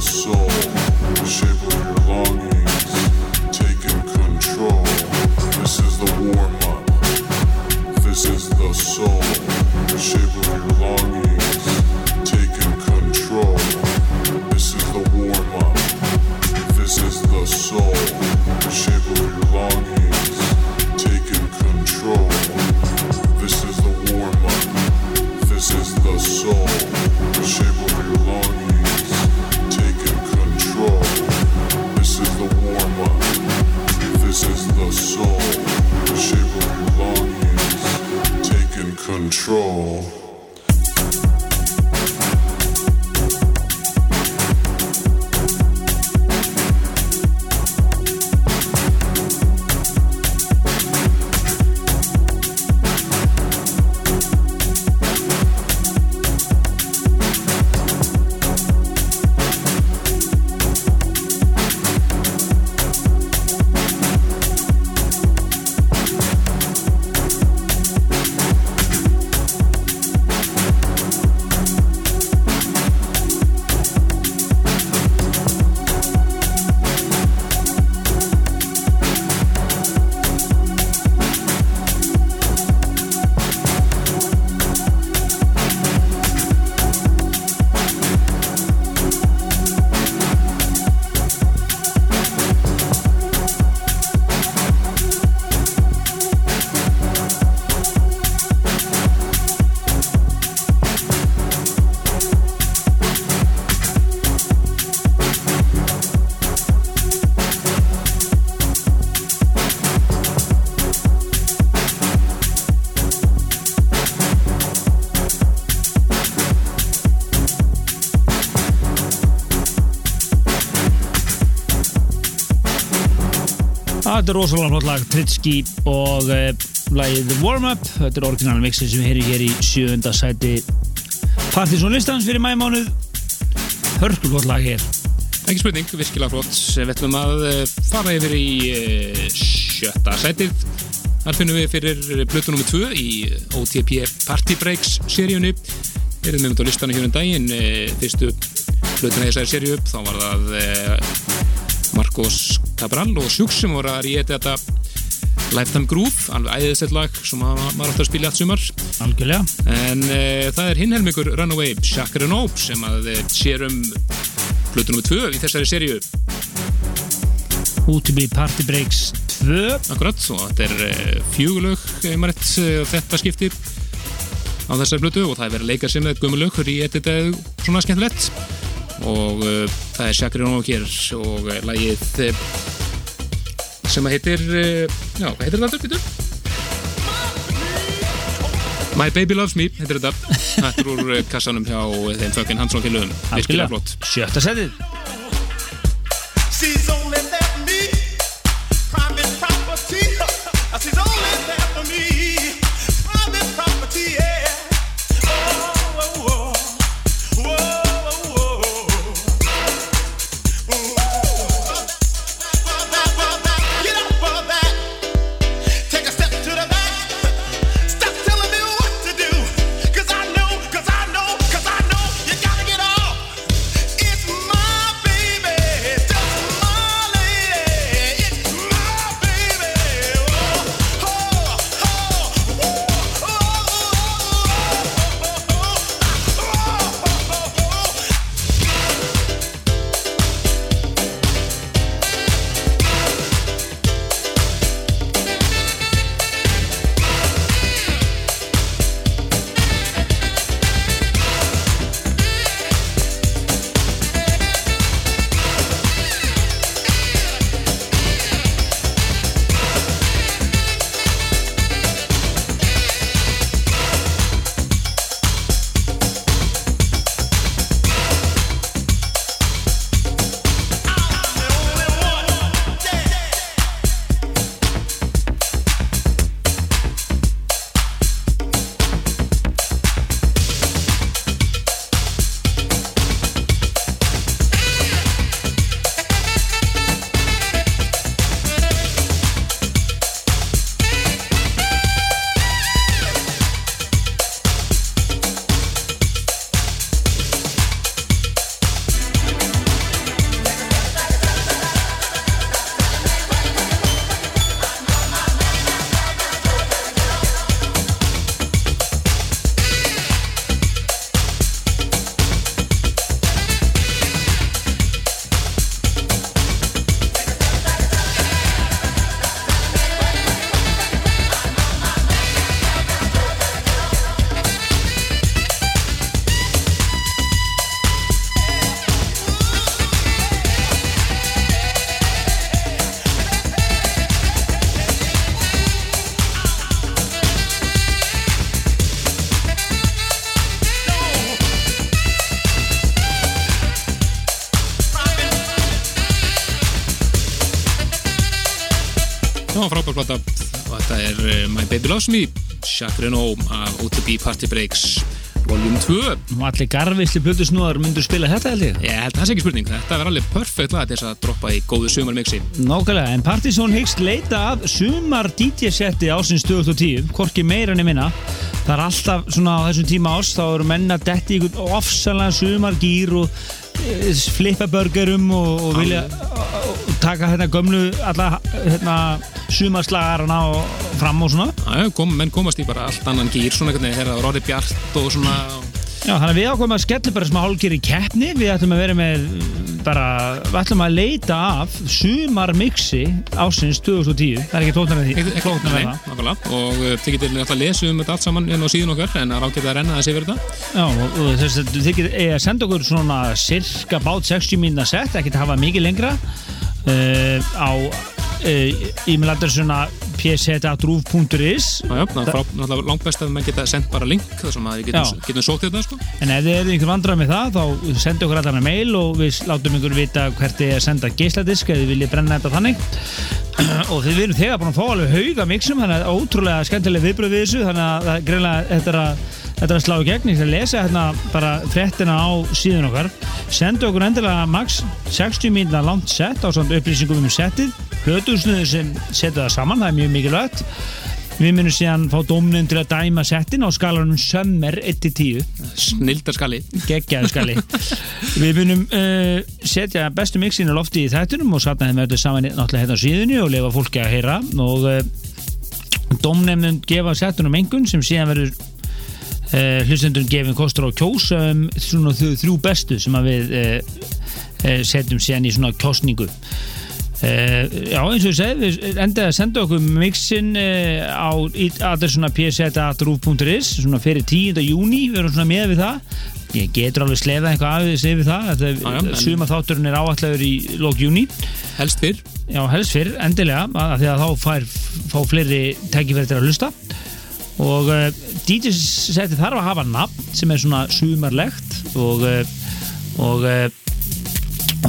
soul, shivering longing. Þetta er rosalega flott lag Tritsky og uh, lagið The Warm Up Þetta er orginal mixi sem við heyrim hér í sjöunda sæti Partizón listans fyrir mæmánuð Hörku flott lag hér Ekki spurning, virkilega flott. Við ætlum að eh, fara yfir í eh, sjötta sætið. Þar finnum við fyrir blötu nr. 2 í OTP Party Breaks seríunni. Við erum með á listanu hér um daginn. eh, Fyrstu blötuna í þessari seríu þá var það eh, Marcos Cabral og Sjúks sem voru að ríða þetta Lifetime Groove, alveg æðisett lag sem maður átti að spila allt sumar. Algjörlega En uh, það er hinn helmingur Runaway Chakra Nope sem að uh, sér um blötu nr. 2 í þessari seríu. UTB Party Breaks 2 Akkurat, og þetta er uh, fjögulög einmaritt þetta skipti á þessari blötu og það er verið að leika sér með gömulög í þetta svona skemmtilegt og uh, það er Chakra Nope hér og lagið sem að heitir uh, já, hvað heitir þetta aftur? My Baby Loves Me heitir þetta. Þetta er úr uh, kassanum hjá uh, þeim fucking Hansson félögum virkilega flott. Sjötta sætið Loves Me Chakra Nope af OTB Party Breaks Volume 2 og allir garfisli blöðusnúðar myndur spila þetta held ég. Ég held að það sé ekki spurning, þetta verður alveg perfekt til þess að droppa í góðu sumarmixi. Nákvæmlega, en Partizón hyggst leita að sumar DJ-setti ásins 2010 hvorki meira enn minna. Það er alltaf svona á þessum tíma ás þá eru menna detti í einhvern ofsalega sumargýr og e, flippa burgerum og, og vilja og, taka hérna gömlu alla hérna sumarslagarana og fram og svona kom, menn komast í bara allt annan gýr svona einhvern veginn, þegar það orðið bjart og svona. Já, þannig að við ákveðum að skella bara smá hálfgerð í keppni. Við ætlum að vera með bara, við ætlum að leita af sumarmixi ásins 2010 það er ekki tóknar með því. Flóknar með það nákvæmlega. Og uh, þið getur alltaf að lesa um þetta allt saman inn á síðun okkar en það er ágætt að renna þessi yfir þetta. Já, og, og þess að þið getur að senda okkur svona cirka bát 60 mínuna sett, ekki að hafa mikið lengra uh, á uh, e-mailadress svona náttúrulega langt best að menn geta sendt bara link þar sem að við getum, getum sótt þetta sko. En ef þið eru einhver vandrað með það þá sendu okkur allan að mail og við látum ykkur vita hvert þið er að senda geisladisk eða þið viljið brenna þetta þannig. Og þið erum þegar búin að fá alveg hauga mixum þannig að ótrúlega skemmtileg viðbröð við þessu þannig að greinlega þetta er að, þetta er að slá í gegn. Ég skal lesa hérna bara fréttina á síðun okkar. Sendu okkur endilega max 60 mínuna langt sett á svona upplýsingum um settið. Hlutusnuðu sem setja það saman, það er mjög mikilvægt. Við munum síðan fá dómnum til að dæma settin á skalanum sömmer 1-10 Snildarskali geggjaðu skali við munum uh, setja bestu mixin á lofti í þættunum og satna þeim verður saman náttúrulega hérna á síðunni og lefa fólki að heyra. Og uh, domnefnum gefa settunum engun sem síðan verður uh, hlustendur gefin kostur á kjós um, svona þrjú, þrjú bestu sem að við uh, setjum síðan í svona kjosningu Uh, já eins og ég segi við endaði að senda okkur mixin á adressuna pset.ruf.is svona fyrir 10. júni við erum svona með við það. Ég getur alveg slefað eitthvað af þessi við það Já, já, en- suma þátturinn er áallegur í lók júni Helst fyrr. Já helst fyrr endilega að, að því að þá fær, fá fleiri tækifæri til að hlusta og uh, DJ seti þarf að hafa nafn sem er svona sumarlegt og uh, og uh,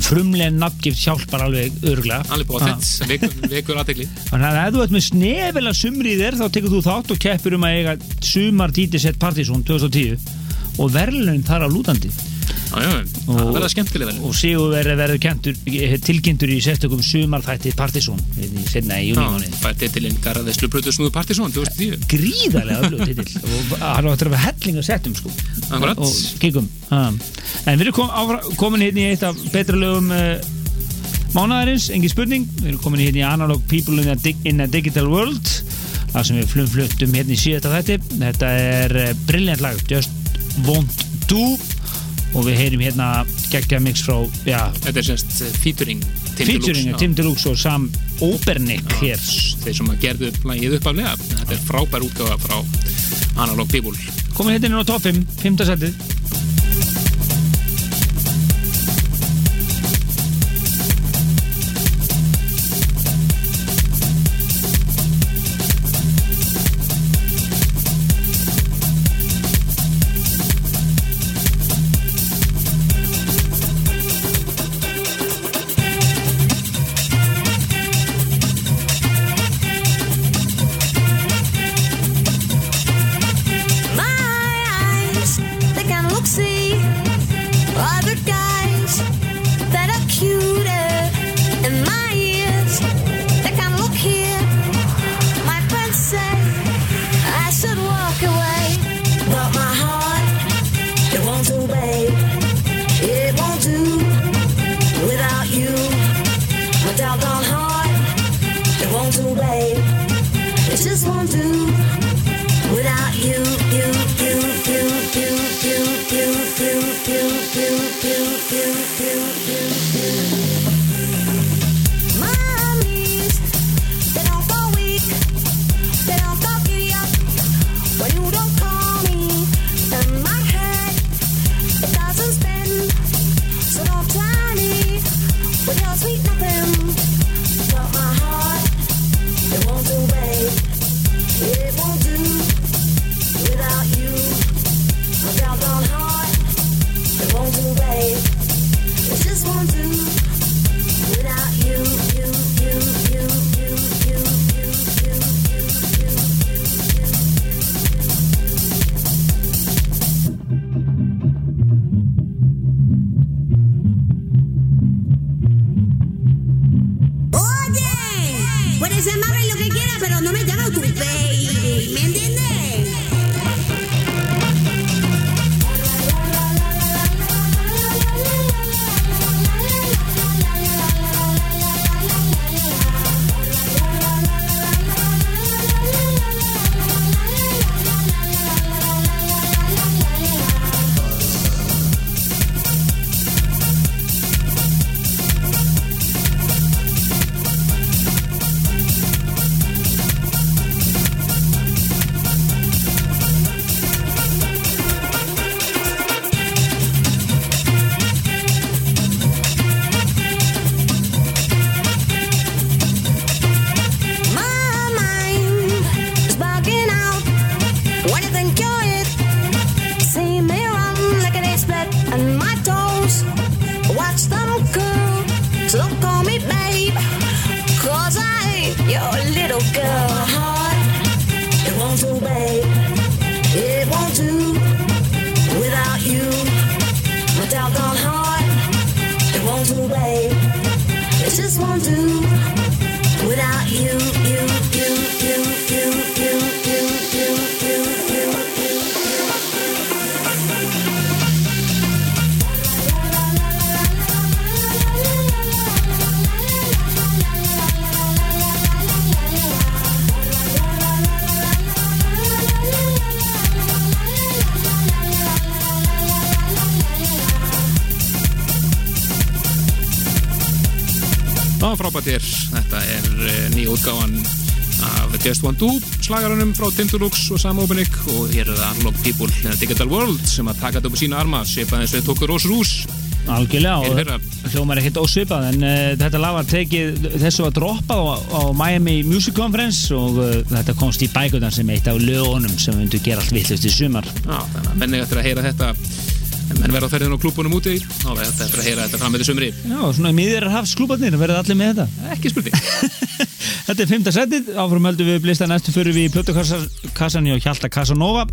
frumlega nafngift hjálpar alveg örgulega Alveg búið að þetta vekur, vekur aðtegli Þannig að ef þú ert með snefila sumri í þér þá tekur þú þátt og keppur um að eiga sumar Dítisett Partizón 2010 og verðlun þar á lútandi. Já, já, það verða skemmtilega vel og Sigur verður kentur, tilkynntur í sérstökum sumarþætti Partizón senna í júnímáni Fær titilinn Garðeslu Brutus Snúðu Partisón 2010 gríðarlega öflug titill og hann áttur að vera helling að settum sko. Akkurat. og kíkum ha. en við erum kom, áfra, komin hérna í eitt af betra lögum uh, mánaðarins, engin spurning. Við erum komin hérna í Analog People in a, in a Digital World það sem við flum fluttum hérna í síðasta þætti. Þetta er uh, brilliant lag Just Won't Do og við heyrim hérna geggja mix frá já, Þetta er semst eh, featuring Tim featuring Tim Deluxe og Sam Obernick hér. Þeir sem gerðu lagið uppaflega Þetta er frábær útgáfa frá Analog People. Komin hérna inn á top 5, 5. setið U2 slagarunum frá Tindulux og Sam Openik og hér er það Unlock People in a Digital World sem að taka þetta upp á sína arma svipað eins og þeir tóku Rósur Ús Algjörlega, hljómar er ekkert ósvipað en uh, þetta lag var tekið þessu að droppa á, á Miami Music Conference og uh, þetta komst í bækutan sem eitt af lögunum sem við vundum gera allt vittlust í sumar. Já, þannig að menninga eftir að heyra þetta. En verða á ferðin og klúbunum úti. Þá verða þetta eftir að heyra þetta fram með þessumri Já, svona miður er hafs klúbarnir verða allir með þetta. Ekki spurning. Þetta er fymta setið, áfram höldum við blista næstu fyrir við í plötukassan hjá Hjalta Casanova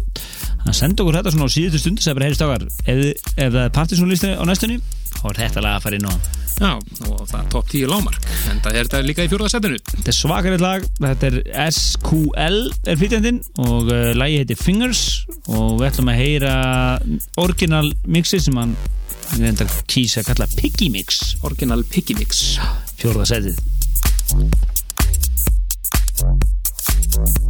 hann sendi okkur þetta svona á síðustu stundu sem bara heyrist ákar ef, ef það er partysónlisti á næstunni þá er þetta lag að fara inn á Já, og það er top 10 lámark en það er þetta líka í fjóraða setinu. Þetta er svakarið lag, þetta er SQL er flytjandinn. Og uh, lagi heitir Fingers. Og við ætlum að heyra original mixi sem hann kýsa að kalla Piggy Mix. Original Piggy Mix. Fjórða setið you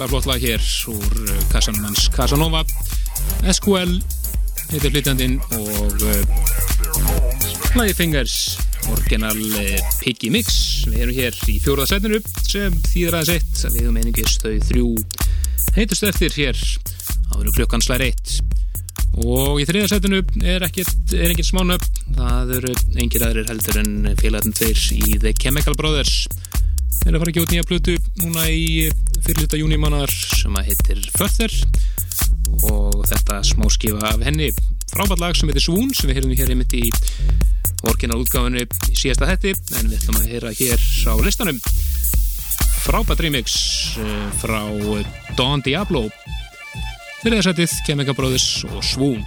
virkilega flott lag hér úr uh, kassanum hans Casanova SQL heitir flytjandinn og uh, Fly Fingers, orginal eh, Piggy Mix. Við erum hér í fjóraða setinu sem þýðir aðeins eitt. Við erum einingist þau þrjú heitust eftir hér áður klukkan slær eitt. Og í þriða setinu er ekkert, er engin smánöp. Það eru engir aðrir heldur en félagarnir tveir í The Chemical Brothers. Þeir eru að fara ekki út nýja plötu núna í fyrirluta júnimánar sem að heitir Fötter. Og þetta smá skifa af henni. Frábært lag sem heitir Swoon sem við heyrðum hér einmitt í orginal útgáfunni í síðasta hætti en við ætlum að heyra hér á listanum. Frábært remix eh, frá Don Diablo. Fyrir þess aðtið Chemical Brothers og Swoon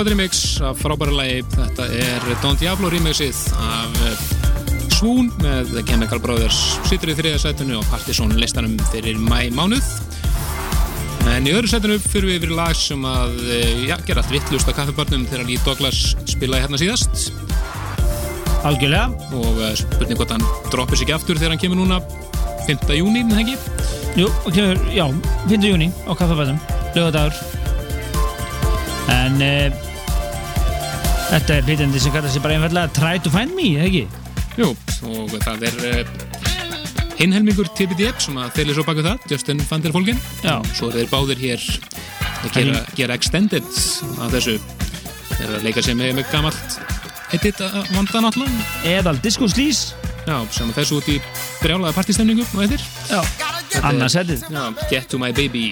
frábært remix af frábæra lagi þetta er Don Diablo remixið af eh, Swoon með The Chemical Brothers sittur í þriða sætunu og Partisan listanum fyrir mæ mánuð en í öðru sætunu fyrir við yfir lag sem að eh, já, gera allt vittlust á kaffibörnum þegar Lee Douglas spilaði hérna síðast Algjörlega og eh, spurning hvort hann droppir sig ekki aftur þegar hann kemur núna 5. júni, en það ekki? Jú, kemur, já, 5. júni á kaffabætum, lögadagur en uh, þetta er pitandi sem kallar sig bara einfallega Try to find me, ekki? Jú, og það er uh, hinhelmingur TBDF sem að þeirli svo baka það, Justin van der Folgen Já. svo er þeir báðir hér að gera, gera extended af þessu. Þeir eru að leika sig með, með gamalt edit vanda náttúrulega Eðal Disco Sleaze. Já, sem að þessu út í brjálaða partístemningu og eftir. Já, annars Já, Get to my baby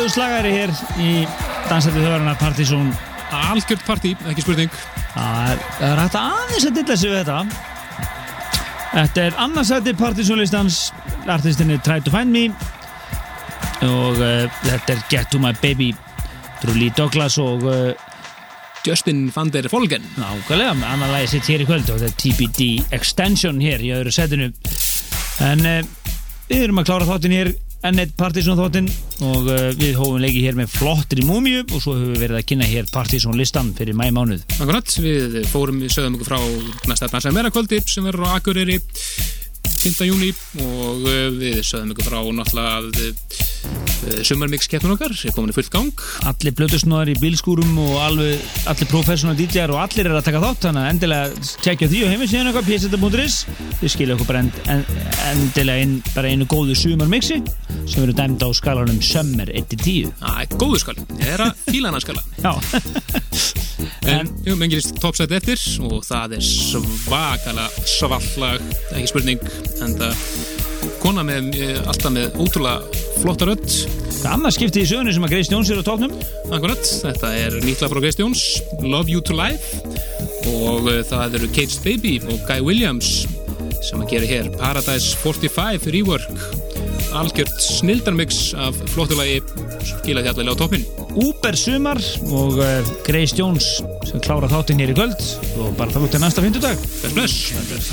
svaðalegu slagari hér í Dansættu þjóðarinnar Partizón. Algjört partí, ekki spurning. Það er, er hægt aðeins að dilla sig við þetta. Þetta er annarsætti Partizónlistans Artistinni Try to Find Me. Og uh, þetta er Get to My Baby Lee Douglas og uh, Justin van der Folgen nákvæmlega, annar lagi sitt hér í kvöld og þetta er TBD Extension hér í öðru setinu. En uh, við erum að klára þáttinn hér enn eitt Partizón þáttinn og uh, við hófum leikið hér með flottri múmiu og svo höfum við verið að kynna hér Partizón listan fyrir mæmánuð Akkurat, við fórum, við sögðum okkur frá næsta dansa meira kvöldi sem verður á Akureyri 5. júni og uh, við sögðum ykkur frá náttúrulega að uh, sumarmix keppnum okkar er komin í fullt gang. Allir blötusnóðar í bílskúrum og alveg, allir professional DJ-ar og allir er að taka þátt þannig að endilega tjekkja því og heimil síðan eitthvað pseta.is við skilja okkur bara end, en, endilega inn bara einu góðu sumarmixi sem verður dæmd á skalanum Summer 1-10 Það er góðu skali, ég er að fíla hana skala. Já. En við höfum engilist topsætt eftir og það er svakalega svallag, ekki spurning en það kona með eh, alltaf með ótrúlega flotta rödd. Það er annað skipti í sögunu sem að Grace Jones er á tóknum Akkurat, þetta er nýtla frá Grace Jones Love You To Life. Og uh, það eru Caged Baby og Guy Williams sem að gera hér Paradise 45 Rework. Algjört snildarmix af flottulagi skila því allavega á toppin Uber Sumar og uh, Grace Jones sem klára þáttinn hér í kvöld. Og bara það út til næsta fyndudag Bless, bless